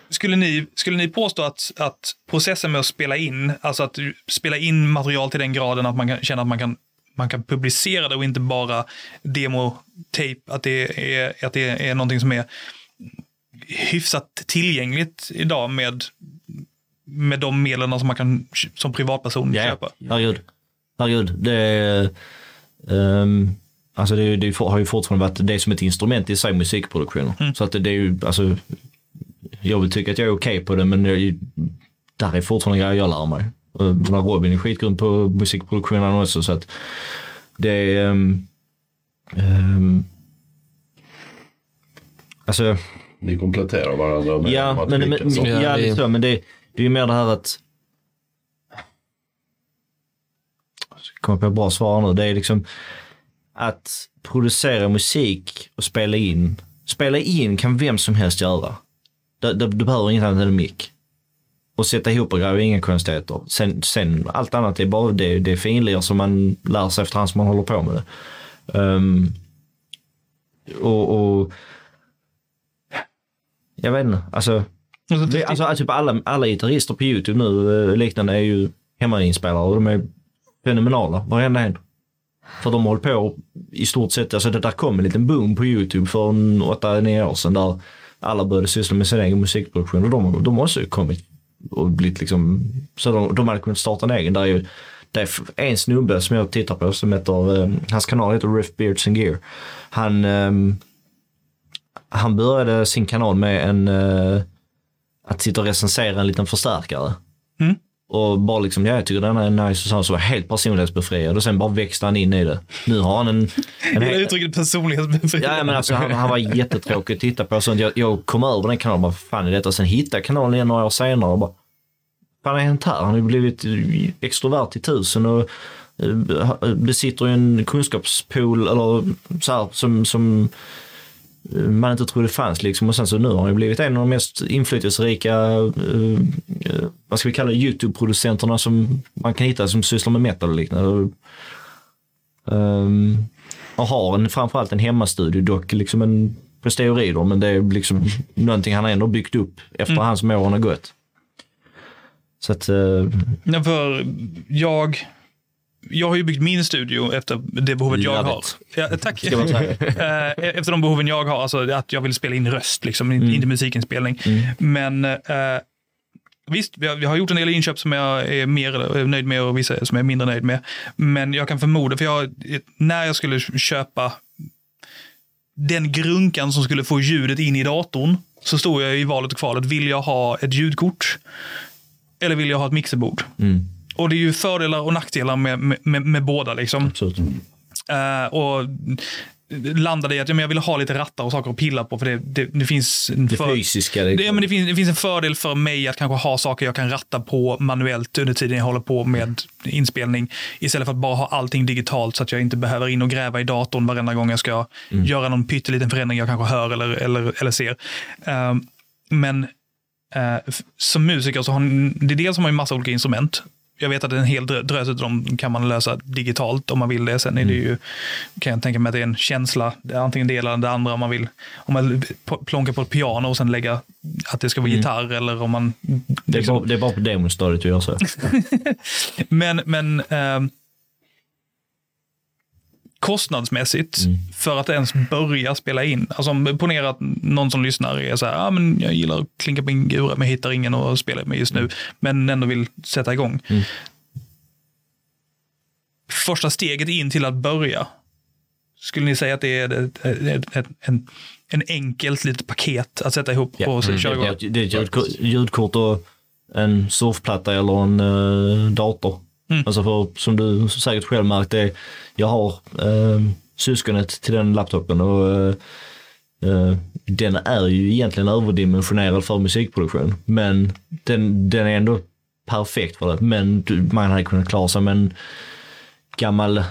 skulle, ni, skulle ni påstå att, att processen med att spela in, alltså att spela in material till den graden att man kan känna att man kan, man kan publicera det och inte bara demo-tape, att det är, att det är någonting som är hyfsat tillgängligt idag med, med de medlen som man kan som privatperson köpa? herregud. Herregud. Det, är, ehm, alltså det, det har ju fortfarande varit det som ett instrument i sig, musikproduktion. Så att det, det är ju, alltså, jag vill tycka att jag är okej på det, men det är där är fortfarande grejer jag lär mig. Och Robin är skitgrym på musikproduktionen också, så att det är... Um, um, alltså, Ni kompletterar varandra med Ja, men, men, så. ja, Ja, det- så, men det, det är ju mer det här att... Komma på bra svar nu. Det är liksom att producera musik och spela in. Spela in kan vem som helst göra. Du, du, du behöver inget annat än en mick. Och sätta ihop och grejer är inga konstigheter. Sen, sen allt annat är bara det, det är finlir som man lär sig efterhand som man håller på med det. Ehm, och, och jag vet inte, alltså det, alltså typ alla, alla gitarrister på YouTube nu eh, liknande är ju hemmainspelare och de är fenomenala, varenda en. För de har hållit på i stort sett, alltså det där kom en liten boom på YouTube för en 8-9 år sedan där alla började syssla med sin egen musikproduktion och de, de har också kommit och blivit liksom, så de, de hade kunnat starta en egen. Där är ju, det är en snubbe som jag tittar på som heter, eh, hans kanal heter Riff Beards and Gear. Han, ehm, han började sin kanal med en eh, att sitta och recensera en liten förstärkare. Mm. Och bara liksom, ja, jag tycker den är nice och så, så var helt personlighetsbefriad och sen bara växte han in i det. Nu har han en... en hel- uttrycket personlighetsbefrielse. Ja, men alltså, han, han var jättetråkig att titta på. Sånt. Jag, jag kom över den kanalen och bara, fan är detta? Sen hittade jag kanalen igen några år senare och bara, fan är hänt här? Han har ju blivit eh, extrovert i tusen och eh, besitter ju en kunskapspool eller så här, som, som eh, man inte trodde fanns. Liksom. Och sen så nu har han ju blivit en av de mest inflytelserika, eh, eh, vad ska vi kalla det, YouTube-producenterna som man kan hitta som sysslar med metal och liknande. Um, och har en, framförallt en hemmastudio, dock liksom en på steroider, men det är liksom någonting han har ändå byggt upp efterhand som åren har gått. Så att, eh, Ja, för jag, jag har ju byggt min studio efter det behovet jag har. Ja, tack. Eh, efter de behoven jag har, alltså att jag vill spela in röst, liksom, Mm. inte musikinspelning. Men eh, visst, vi har, vi har gjort en del inköp som jag är mer nöjd med och vissa som jag är mindre nöjd med. Men jag kan förmoda, för jag, när jag skulle köpa den grunkan som skulle få ljudet in i datorn, så stod jag i valet och kvalet. Vill jag ha ett ljudkort? Eller vill jag ha ett mixerbord? mm, Och det är ju fördelar och nackdelar med, med, med, båda. Liksom. absolut. Eh, och landade i att ja, men jag vill ha lite rattar och saker att pilla på. För det, det, det finns en Det för- fysiska. det, Det, ja, men det, finns, det finns en fördel för mig att kanske ha saker jag kan ratta på manuellt under tiden jag håller på med inspelning. Istället för att bara ha allting digitalt så att jag inte behöver in och gräva i datorn varenda gång jag ska göra någon pytteliten förändring jag kanske hör eller, eller, eller ser. Eh, men f- som musiker så har det är dels har man ju massa olika instrument. Jag vet att en hel drö- drös av dem kan man lösa digitalt om man vill det. Sen är det ju, kan jag tänka mig att det är en känsla, det är antingen det eller det andra om man vill. Om man p- plonkar på ett piano och sen lägga att det ska vara gitarr eller om man... det, är liksom- bara, det är bara på demostadiet vi gör så. men men ehm, kostnadsmässigt Mm. för att ens börja spela in. Alltså ponera att någon som lyssnar är så här, ah, men jag gillar att klinka på en gura men hittar ingen att spela med just nu, men ändå vill sätta igång. Mm. Första steget in till att börja, skulle ni säga att det är ett, ett, ett, en, en enkelt litet paket att sätta ihop och Mm. köra Det igång? är ett- det är ett ljudkort, och en surfplatta eller en eh, dator. Mm. Alltså för, som du säkert själv märkt, det, jag har eh, syskonet till den laptopen och eh, eh, den är ju egentligen överdimensionerad för musikproduktion. Men den, den är ändå perfekt för det. Men du, man hade kunnat klara sig med en gammal,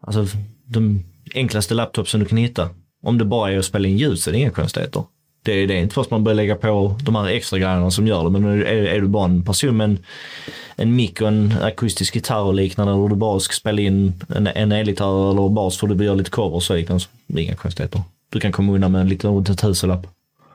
alltså de enklaste laptopsen du kan hitta. Om det bara är att spela in ljud så är det inga konstigheter. Det är, det är inte först man börjar lägga på de här extra grejerna som gör det. Men är, är du bara en person med en, en mick och en akustisk gitarr och liknande och du bara ska spela in en, en elgitarr eller bas för du göra lite covers och liknande. så Det är inga konstigheter. Du kan komma undan med en liten runt en tusenlapp.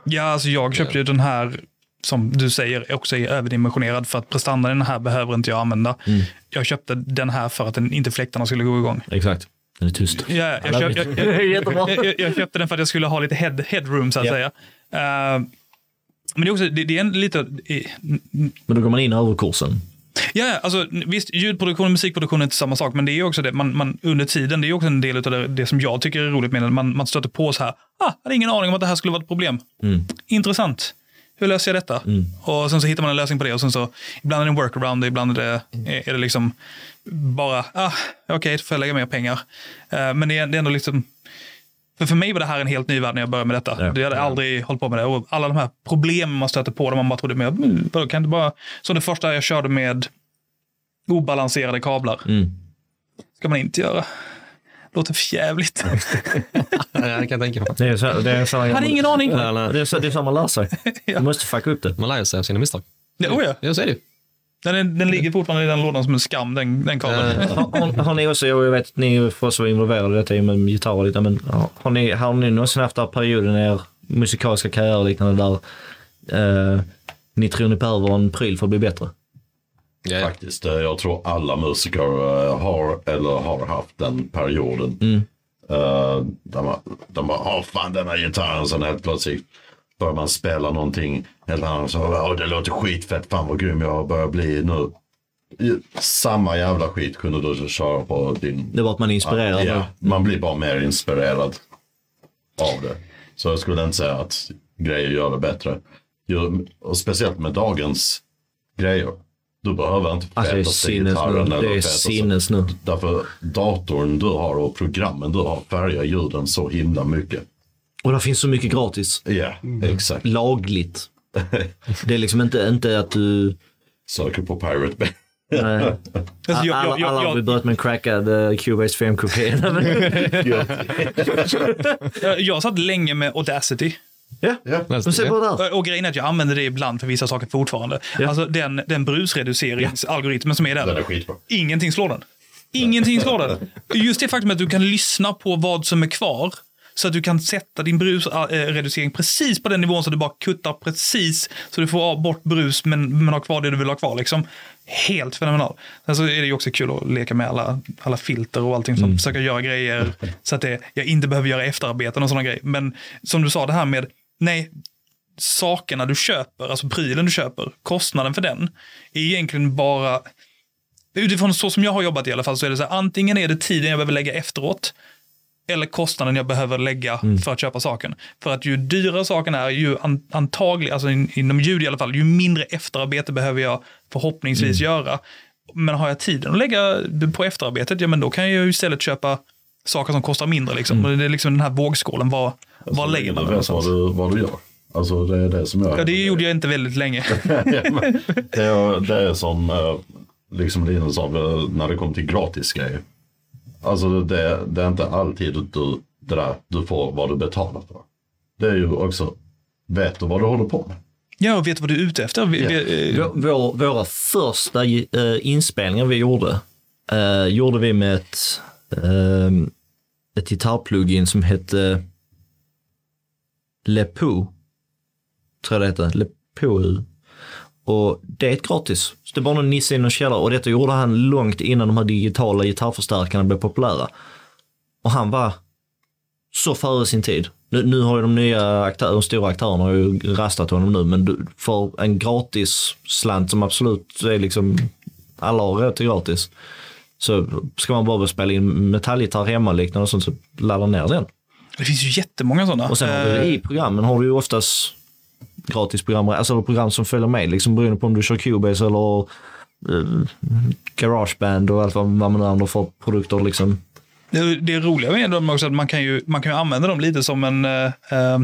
Ja, alltså jag köpte ju den här, som du säger, också är överdimensionerad för att prestandan i den här behöver inte jag använda. Mm. Jag köpte den här för att den, inte fläktarna skulle gå igång. Exakt. Den är tyst. Ja, jag, Alla köp, vet. jag, jag, jag, köpte den för att jag skulle ha lite head, headroom så att Ja. säga. Eh, men det är också, det, det är en lite, eh, Men då går man in över kursen. Ja, alltså visst, ljudproduktion och musikproduktion är inte samma sak, men det är också det, man, man, under tiden, det är också en del av det, det som jag tycker är roligt med det. Man, man stöter på så här, ah, jag hade ingen aning om att det här skulle vara ett problem. Mm. Intressant. Hur löser jag detta? Och sen så hittar man en lösning på det och sen så, ibland är det en workaround, ibland är det, är det liksom bara, ah, okej, då får jag lägga mer pengar. Eh, men det är, det är ändå liksom, för, för mig var det här en helt ny värld när jag började med detta. Ja. Jag hade aldrig hållit på med det. Och alla de här problemen man stöter på, där man bara trodde, men, vadå, kan jag inte bara... Som det första jag körde med obalanserade kablar. Mm. ska man inte göra. Låter för jävligt. Ja, det kan jag tänka mig. Det är så, det är så, Jag hade ingen aning. Nej, det, är så, det är så man lär sig. Ja. Du måste fucka upp det. Man lär sig av sina misstag. Ja, oh ja. Ja, så är det ju. Den, är, den ligger fortfarande i den lådan som en skam, den, den kabeln. Eh, Har, har, har ni också, jag vet att ni får vara involverade i detta med gitarr och lite, men har, har, ni, har ni någonsin haft den här perioden i er musikaliska karriär och liknande där eh, ni tror ni behöver en pryl för att bli bättre? Ja, ja. Faktiskt, eh, jag tror alla musiker eh, har eller har haft den perioden. Mm. Uh, där man, där man, åh fan den här gitarren, sen helt plötsligt börjar man spela någonting helt annat. Så, åh det låter skitfett, fan vad grym jag börjar bli nu. Samma jävla skit kunde du köra på din... Det var att man är inspirerad. Ja, man blir bara mer inspirerad av det. Så jag skulle inte säga att grejer gör det bättre. Och speciellt med dagens grejer. Du behöver inte Alltså fetaste sinnes gitarren eller Det är sinnes nu. Därför datorn du har och programmen du har färgar ljuden så himla mycket. Och det finns så mycket gratis. Ja, exakt. Lagligt. Det är liksom inte, inte att du... Söker på Pirate Bay. Nej. Alltså, jag, alla jag, alla har vi börjat med en crackad uh, Cubase 5 Coupé. jag, satt länge med Audacity. ja, Ja. men se på det. Och grejen är att jag använder det ibland för vissa saker fortfarande. Ja. Alltså den, den brusreduceringsalgoritmen som är där. Den är skitbra. Ingenting slår den. Ingenting slår den. Just det faktum att du kan lyssna på vad som är kvar. Så att du kan sätta din brusreducering precis på den nivån så du bara kuttar precis så du får bort brus men, men har kvar det du vill ha kvar. Liksom. Helt fenomenal. Sen så är det ju också kul att leka med alla, alla filter och allting som försöker göra grejer så att det, jag inte behöver göra efterarbeten och sådana grejer. Men som du sa det här med, nej, sakerna du köper, alltså prylen du köper, kostnaden för den, är egentligen bara Utifrån så som jag har jobbat i alla fall så är det så här, antingen är det tiden jag behöver lägga efteråt eller kostnaden jag behöver lägga för att köpa saken. För att ju dyrare saken är, ju an, antagligen, alltså in, inom ljud i alla fall, ju mindre efterarbete behöver jag förhoppningsvis göra. Men har jag tiden att lägga på efterarbetet, ja men då kan jag ju istället köpa saker som kostar mindre. Liksom. Och det är liksom den här vågskålen, vad, vad lägger man den vad du, vad du gör. Alltså det är det som jag... Ja, det gjorde jag inte väldigt länge. Det, är, det är som eh, liksom Linus sa när det kommer till gratis grejer. Alltså det, det är inte alltid du, det där, du får vad du betalar för. Det är ju också, vet du vad du håller på med? Ja, och vet du vad du är ute efter? Vi, Ja. vi, eh, Vår, vår, våra första eh, inspelningar vi gjorde, eh, gjorde vi med ett, eh, ett gitarrplugin som hette Lepo. Tror jag det hette. Lepo. Och det är ett gratis. Så det är bara någon nisse i någon källare. Och detta gjorde han långt innan de här digitala gitarrförstärkarna blev populära. Och han var så före sin tid. Nu, nu har ju de nya aktörer, de stora aktörerna har ju rastat honom nu, men du, för en gratis slant som absolut är liksom, alla har rätt till gratis. Så ska man bara spela in metallgitarr hemma och liknande och sånt så ladda ner den. Det finns ju jättemånga sådana. Och sen har du, Eh, i programmen har du ju oftast gratis program, alltså program som följer med, liksom beroende på om du kör Cubase eller uh, Garageband och allt vad man nu använder för produkter. Liksom. Det, det roliga med dem är också att man kan ju, man kan ju använda dem lite som en, eh, eh,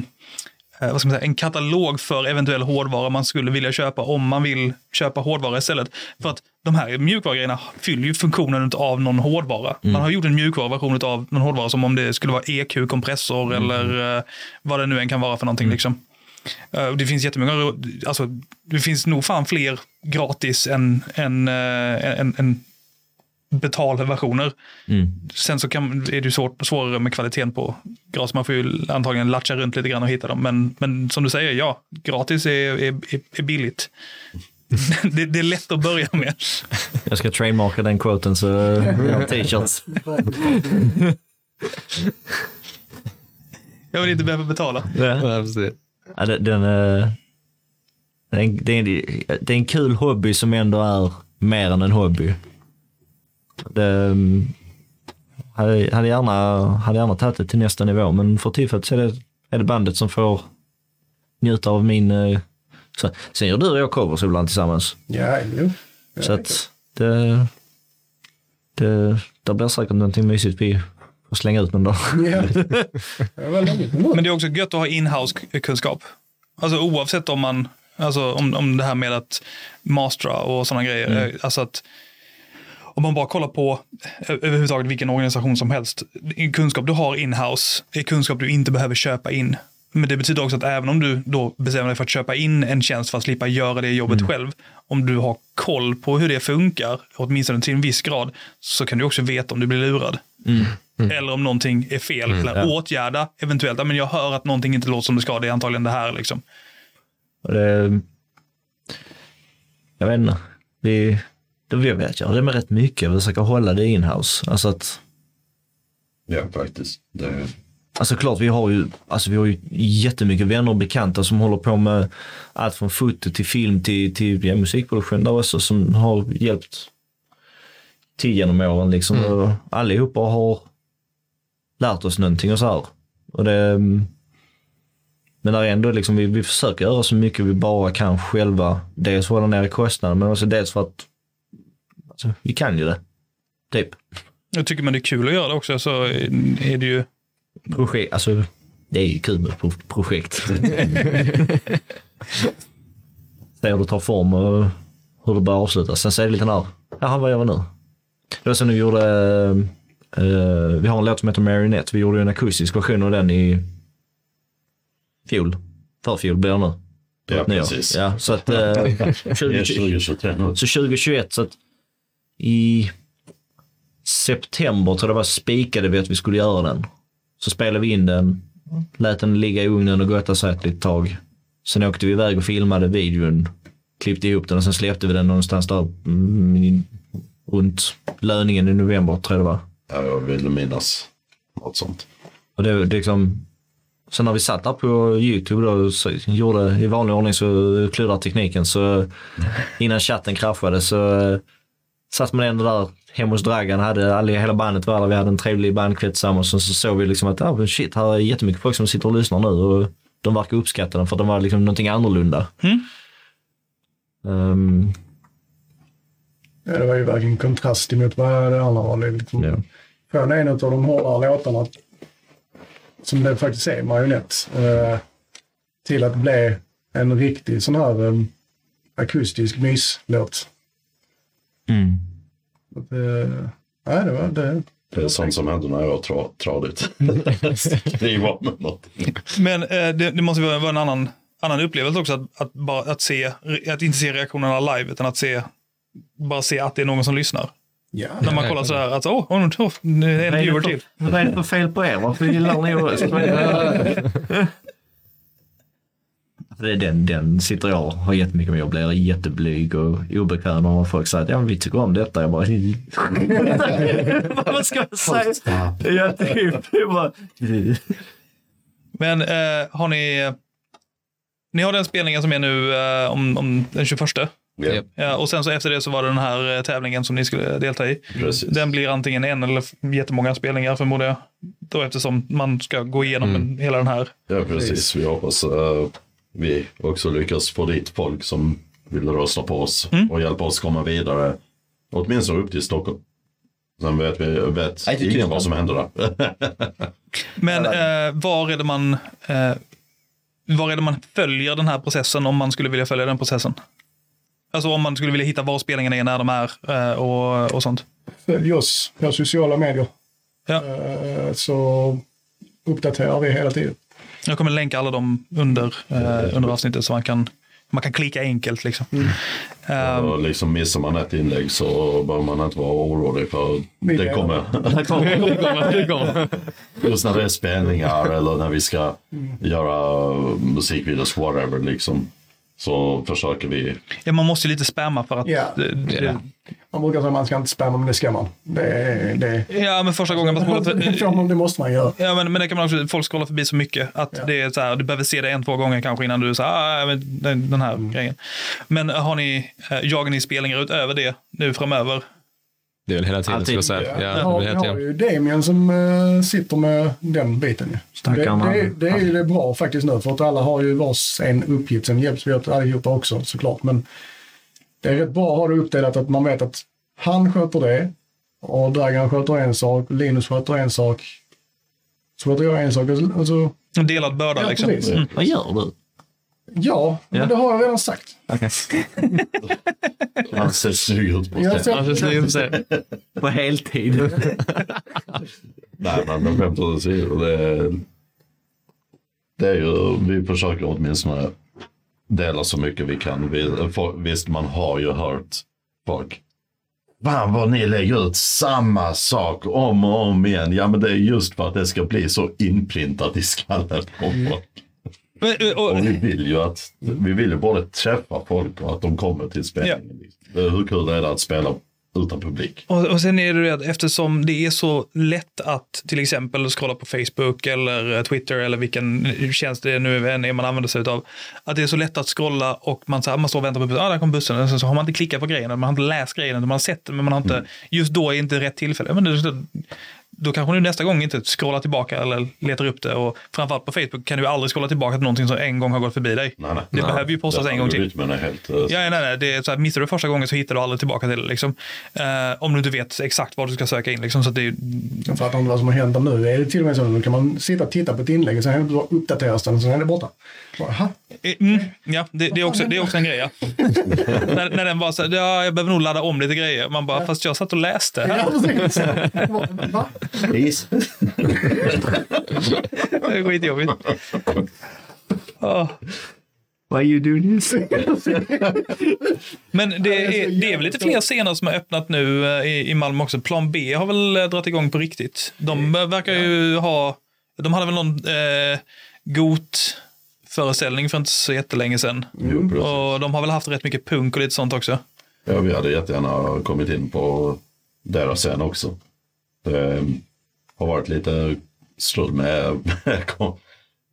vad ska man säga, en katalog för eventuell hårdvara man skulle vilja köpa om man vill köpa hårdvara istället. För att de här mjukvarugrejerna fyller ju funktionen av någon hårdvara. Man har gjort en mjukvaruversion av någon hårdvara som om det skulle vara EQ, kompressor eller eh, vad det nu än kan vara för någonting. Liksom. Eh, det finns jättemånga, alltså det finns nog fan fler gratis än, än, eh, än, än betalversioner. Sen så kan, är det svårt, svårare med kvaliteten på gratis. Man får ju antagligen latcha runt lite grann och hitta dem. Men, men som du säger, ja, gratis är, är, är, billigt. det, det är lätt att börja med. Jag ska trademarka den quoten så jag har t-shirts. Jag vill inte behöva betala. Ja, precis. Ja, det- den, eh, det, är en, det, är en, det är en kul hobby som ändå är mer än en hobby. Det, mm, hade, hade, gärna, hade gärna tagit det till nästa nivå, men för tillfället så är det, är det bandet som får njuta av min... eh, Så, sen gör du och jag covers ibland tillsammans. Ja, jo. Så att det, det, det blir säkert någonting mysigt vi får slänga ut någon dag. Men det är också gött att ha inhouse-kunskap. Alltså oavsett om man, alltså om, om det här med att mastra och sådana grejer. eh, Alltså att om man bara kollar på ö- överhuvudtaget vilken organisation som helst. Kunskap du har inhouse är kunskap du inte behöver köpa in. Men det betyder också att även om du då bestämmer dig för att köpa in en tjänst för att slippa göra det jobbet själv. Om du har koll på hur det funkar, åtminstone till en viss grad, så kan du också veta om du blir lurad. Eller om någonting är fel. eller ja. åtgärda eventuellt. Ja, men jag hör att någonting inte låter som det ska, det är antagligen det här. Liksom. Det, jag vet inte. Vi, det vi vet jag, det är med rätt mycket. Vi försöker hålla det inhouse. Alltså att, Ja, faktiskt. Det, alltså klart vi har ju, alltså vi har ju jättemycket vänner och bekanta som håller på med allt från foto till film till, till ja, musikproduktion där också som har hjälpt till genom åren liksom. Och allihopa har lärt oss någonting och så här. Och det, men det är ändå liksom, vi, vi försöker göra så mycket vi bara kan själva. Dels hålla ner kostnader men också dels för att alltså, vi kan ju det. Typ. Jag tycker man det är kul att göra det också, så är det ju Projekt, alltså det är ju kul med pro- projekt. Se hur det tar form och hur det börjar avslutas. Sen så är det lite där, jaha vad gör vi nu? Det var så nu gjorde, eh, vi har en låt som heter Marionette. Vi gjorde ju en akustisk version av den i fjol. Förfjol blir det nu. ja, precis. Ja, så att eh, Det är 20, 2023 nu. så 2021, så att i september tror jag det var spikade vi att vi skulle göra den. Så spelade vi in den, lät den ligga i ugnen och gotta sig ett litet tag. Sen åkte vi iväg och filmade videon, klippte ihop den och sen släppte vi den någonstans där mm, runt löningen i november tror jag det var. Ja, jag vill minnas något sånt. Och det, det liksom, sen när vi satt där på YouTube då, så gjorde i vanlig ordning så klurade tekniken så innan chatten kraschade så satt man ändå där hemma hos Dragan, hade alla, hela bandet var där, vi hade en trevlig bandkväll tillsammans och så såg vi liksom att ah, shit, här är jättemycket folk som sitter och lyssnar nu och de verkar uppskatta den för att de var liksom någonting annorlunda. Mm. Ehm, Ja, det var ju verkligen kontrast emot vad det andra var. Liksom, Ja. Från en av de hårdare låtarna, som det faktiskt är, Marionette, eh, till att bli en riktig sån här eh, akustisk myslåt. mm. Att, eh, nej, det var det. Det är sånt som händer när jag har tra, tradigt. det var med något. Men eh, det, det måste vara vara en annan, annan upplevelse också att, att, bara, att, se, att inte se reaktionerna live utan att se, bara se att det är någon som lyssnar. Ja, När man kollar sådär att åh, oh, oh, en viewer till. Vad är det för fel på er? Varför gillar ni oss? Det är Den, den sitter jag och har jättemycket med. Jag blir jätteblyg och obekväm när folk säger att ja, men vi tycker om detta. Jag bara... Vad ska jag säga? Ja, typ. Jag bara... Men eh, har ni... Ni har den spelningen som är nu eh, om, om den 21. Ja, Japp. Ja, och sen så efter det så var det den här eh, tävlingen som ni skulle delta i. precis. Den blir antingen en eller jättemånga spelningar förmodar jag. Då eftersom man ska gå igenom en, hela den här. Ja, precis. Vi hoppas uh, vi också lyckas få dit folk som vill rösta på oss och hjälpa oss komma vidare. Åtminstone upp till Stockholm. Sen vet vi vet Nej, ingen vad som händer där. Men eh, var är det man... Eh, var är det man följer den här processen om man skulle vilja följa den processen? Alltså om man skulle vilja hitta var spelningarna är, när de är eh, och, och sånt. Följ oss på sociala medier. Ja. Eh, Så uppdaterar vi hela tiden. Jag kommer länka alla dem under, eh, under avsnittet så man kan, man kan klicka enkelt. Liksom. Ehm, och liksom missar man ett inlägg så behöver man inte vara orolig för Vi det är- kommer. Just när det är spelningar eller när vi ska göra musikvideos, whatever liksom. Så försöker vi. ja, man måste ju lite spamma för att... Ja. det- det- Man brukar säga att man ska inte spamma, men det ska man. Det, det, ja, men första gången man scrollar det, måste man göra. Ja, men, men det kan man också, folk scrollar förbi så mycket att det är så här, du behöver se det en, två gånger kanske innan du säger ah, men den, den här grejen. Men har ni, eh, jagar ni spelningar utöver det nu framöver? Det är väl hela tiden, Alltid. ska jag säga. Ja, Vi det har, är vi har ju Damien som eh, sitter med den biten. ju. Det, det, det är ju det bra faktiskt nu, för att alla har ju vars en uppgift. Sen hjälps vi åt allihopa också såklart. Men det är rätt bra att ha det uppdelat att man vet att han sköter det och Dragan sköter en sak, Linus sköter en sak. Så sköter jag en sak. och så- En delad börda Ja, liksom. Mm. Vad gör du? Ja, men det har jag redan sagt. Han ser snygg ut på scen. sagt- Ja, precis, det. På heltid? Nej, men de skämt åsido. Det, är- det är ju, vi försöker åtminstone dela så mycket vi kan. Vi, för, visst, man har ju hört folk. Fan vad ni lägger ut samma sak om och om igen. Ja, men det är just för att det ska bli så inprintat i skallen på folk. Men, eh, och, Och vi vill ju att, vi vill ju både träffa folk och att de kommer till spelningen. Det är Hur kul är det att spela utan publik? och, och sen är det det att eftersom det är så lätt att till exempel scrolla på Facebook eller eh, Twitter eller vilken tjänst det nu än är man använder sig av. Att det är så lätt att scrolla och man, så här, man står och väntar på bussen. Ah, där kom bussen. Och sen så har man inte klickat på grejen. Man har inte läst grejen. Man har sett den men man har inte, just då är inte rätt tillfälle. Men det, då kanske du nästa gång inte scrollar tillbaka eller letar upp det. Och framförallt på Facebook kan du aldrig scrolla tillbaka till någonting som en gång har gått förbi dig. Nej, nej. Det behöver ju postas en gång till. Helt... eh, Ja, nej, nej. Det är så här, missar du första gången så hittar du aldrig tillbaka till det. Liksom. Eh, om du inte vet exakt vad du ska söka in. Liksom. Så att det är, Jag fattar inte vad som har hänt där nu. Är det till och med så att nu kan man sitta och titta på ett inlägg och sen uppdateras den och sen är det borta. Eh, mm, ja, det, det, är också, det är också en grej. Ja. när, när den bara så här, ja, jag behöver nog ladda om lite grejer. Man bara, fast jag satt och läste. Ja, Här. precis. Det är skitjobbigt. Ja. Why you do this? Men det är, det är väl lite fler scener som har öppnat nu eh, i, i Malmö också. Plan B har väl eh, dragit igång på riktigt. De verkar ju ha, de hade väl någon eh, got föreställning för inte så jättelänge sedan. Jo, precis. Och de har väl haft rätt mycket punk och lite sånt också. Ja, vi hade jättegärna kommit in på deras scen också. Det har varit lite strul med kon-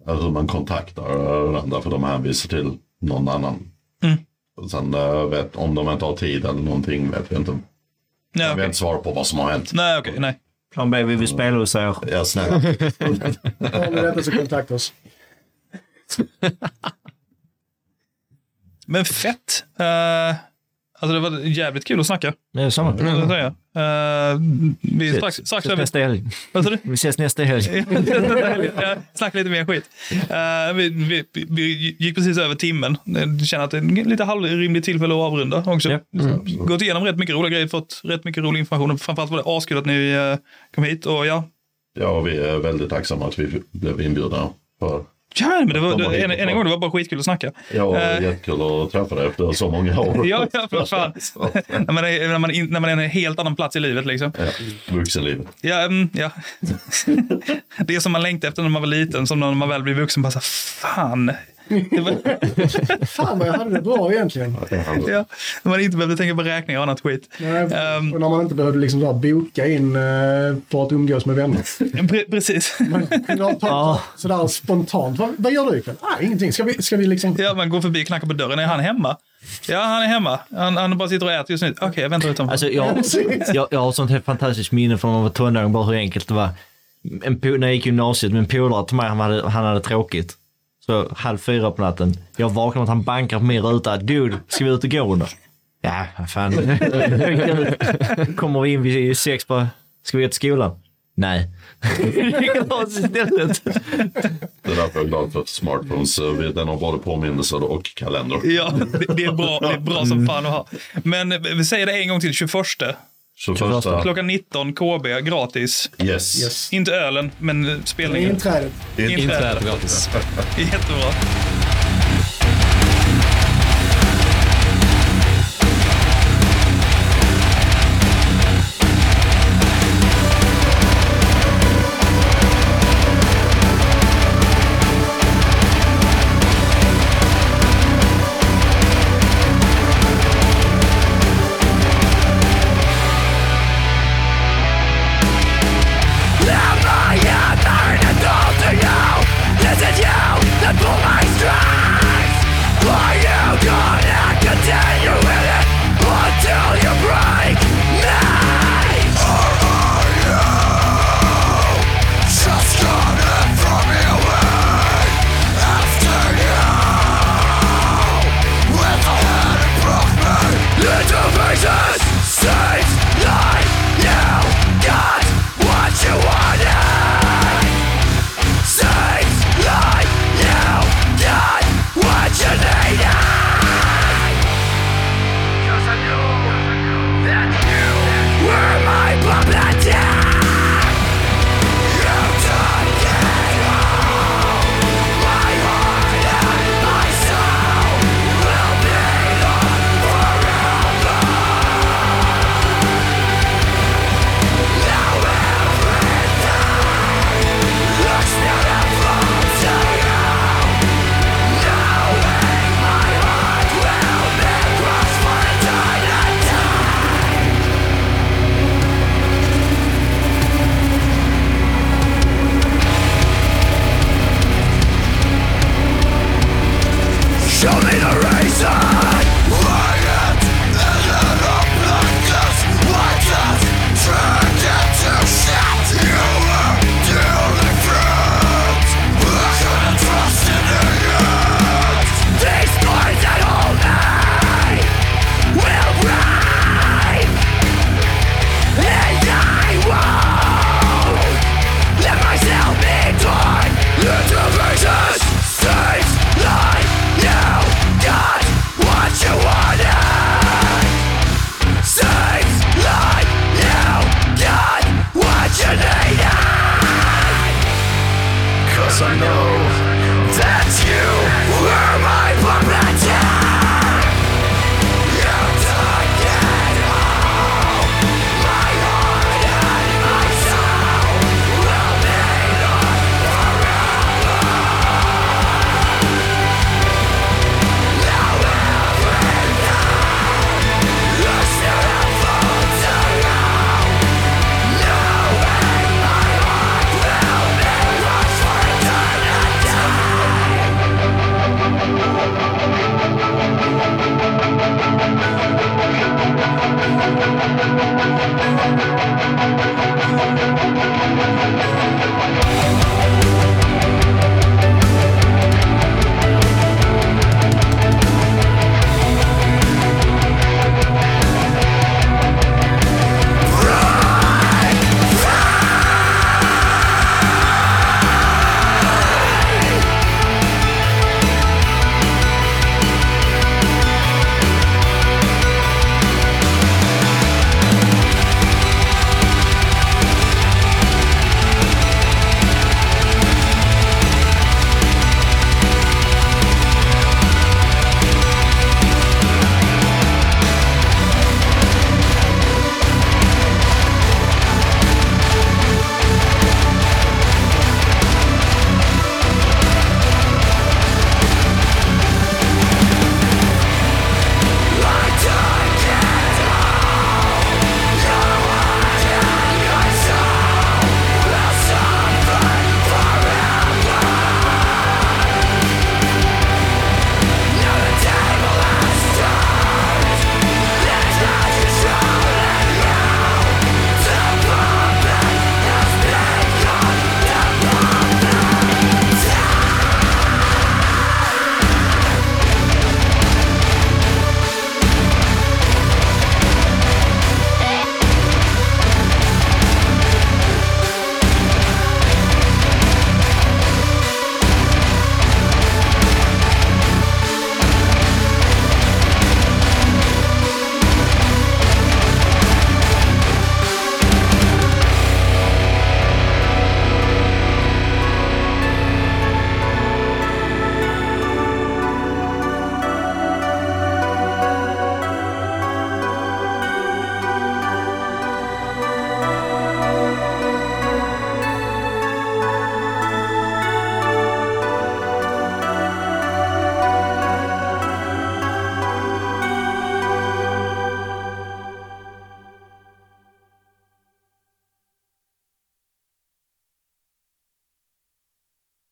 hur man kontaktar varandra för de hänvisar till någon annan. Mm. Och sen eh, vet, om de inte har tid eller någonting vet vi inte. Nej, Jag okej. vill inte svara på vad som har hänt. Nej, okej, nej. Plan B, vi vill spela hos er. Ja, snälla. Om ni detta så kontakta oss. Men fett. Uh, alltså det var jävligt kul att snacka. Det är samma. säga. Eh, vi är strax, strax Ses nästa helg. Vad sa du? Vi ses nästa helg. Ja, Snacka lite mer skit. Eh, vi, vi, vi gick precis över timmen. Jag känner att det är en lite halvrimligt tillfälle att avrunda också. Ja. Gått igenom rätt mycket roliga grejer, fått rätt mycket rolig information. Framförallt var det askul att ni kom hit. Och ja, Ja, och vi är väldigt tacksamma att vi blev inbjudna. För, ja men det var, än en gång, det var bara skitkul att snacka. ja, Eh. jättekul att träffa dig efter så många år. Ja, ja för fan. när, man är, när, man, in- när man är en helt annan plats i livet liksom. Ja, vuxenlivet. Ja, mm, ja. det är som man längtar efter när man var liten, som när man väl blir vuxen. Bara så här, fan, var, Fan vad jag hade det bra egentligen. ja, när man inte behövde tänka på räkningar och annat skit. Nej, Ehm. och när man inte behövde liksom så här boka in eh, för att umgås med vänner. Pre- precis. Man kunde ta sådär spontant. Vad, vad gör du ikväll? Ah, ingenting. Ska vi, ska vi liksom... Ja, man går förbi och knackar på dörren. Är han hemma? Ja, han är hemma. Han, han bara sitter och äter just nu. Okej, jag väntar utanför. Alltså, jag, jag, jag har sånt helt fantastiskt minne från när man var tonåring, bara hur enkelt det var. En, när jag gick i gymnasiet, min polare till mig, han hade, han hade tråkigt. Så halv fyra på natten, jag vaknar med att han bankar på min ruta. Dude, ska vi ut och gå nu? Ja, fan. Kommer vi in vid sex bara, ska vi gå till skolan? Nej. Istället. Det är därför jag är glad för smartphones. eh, Den har både påminnelser och kalender. Ja, det, det, är bra, det är bra som fan att ha. Men eh, vi säger det en gång till, 21. 21 Klockan 19, KB, gratis. yes. Yes. Inte ölen, men spelningen. Inträdet. Inträdet gratis. Jättebra.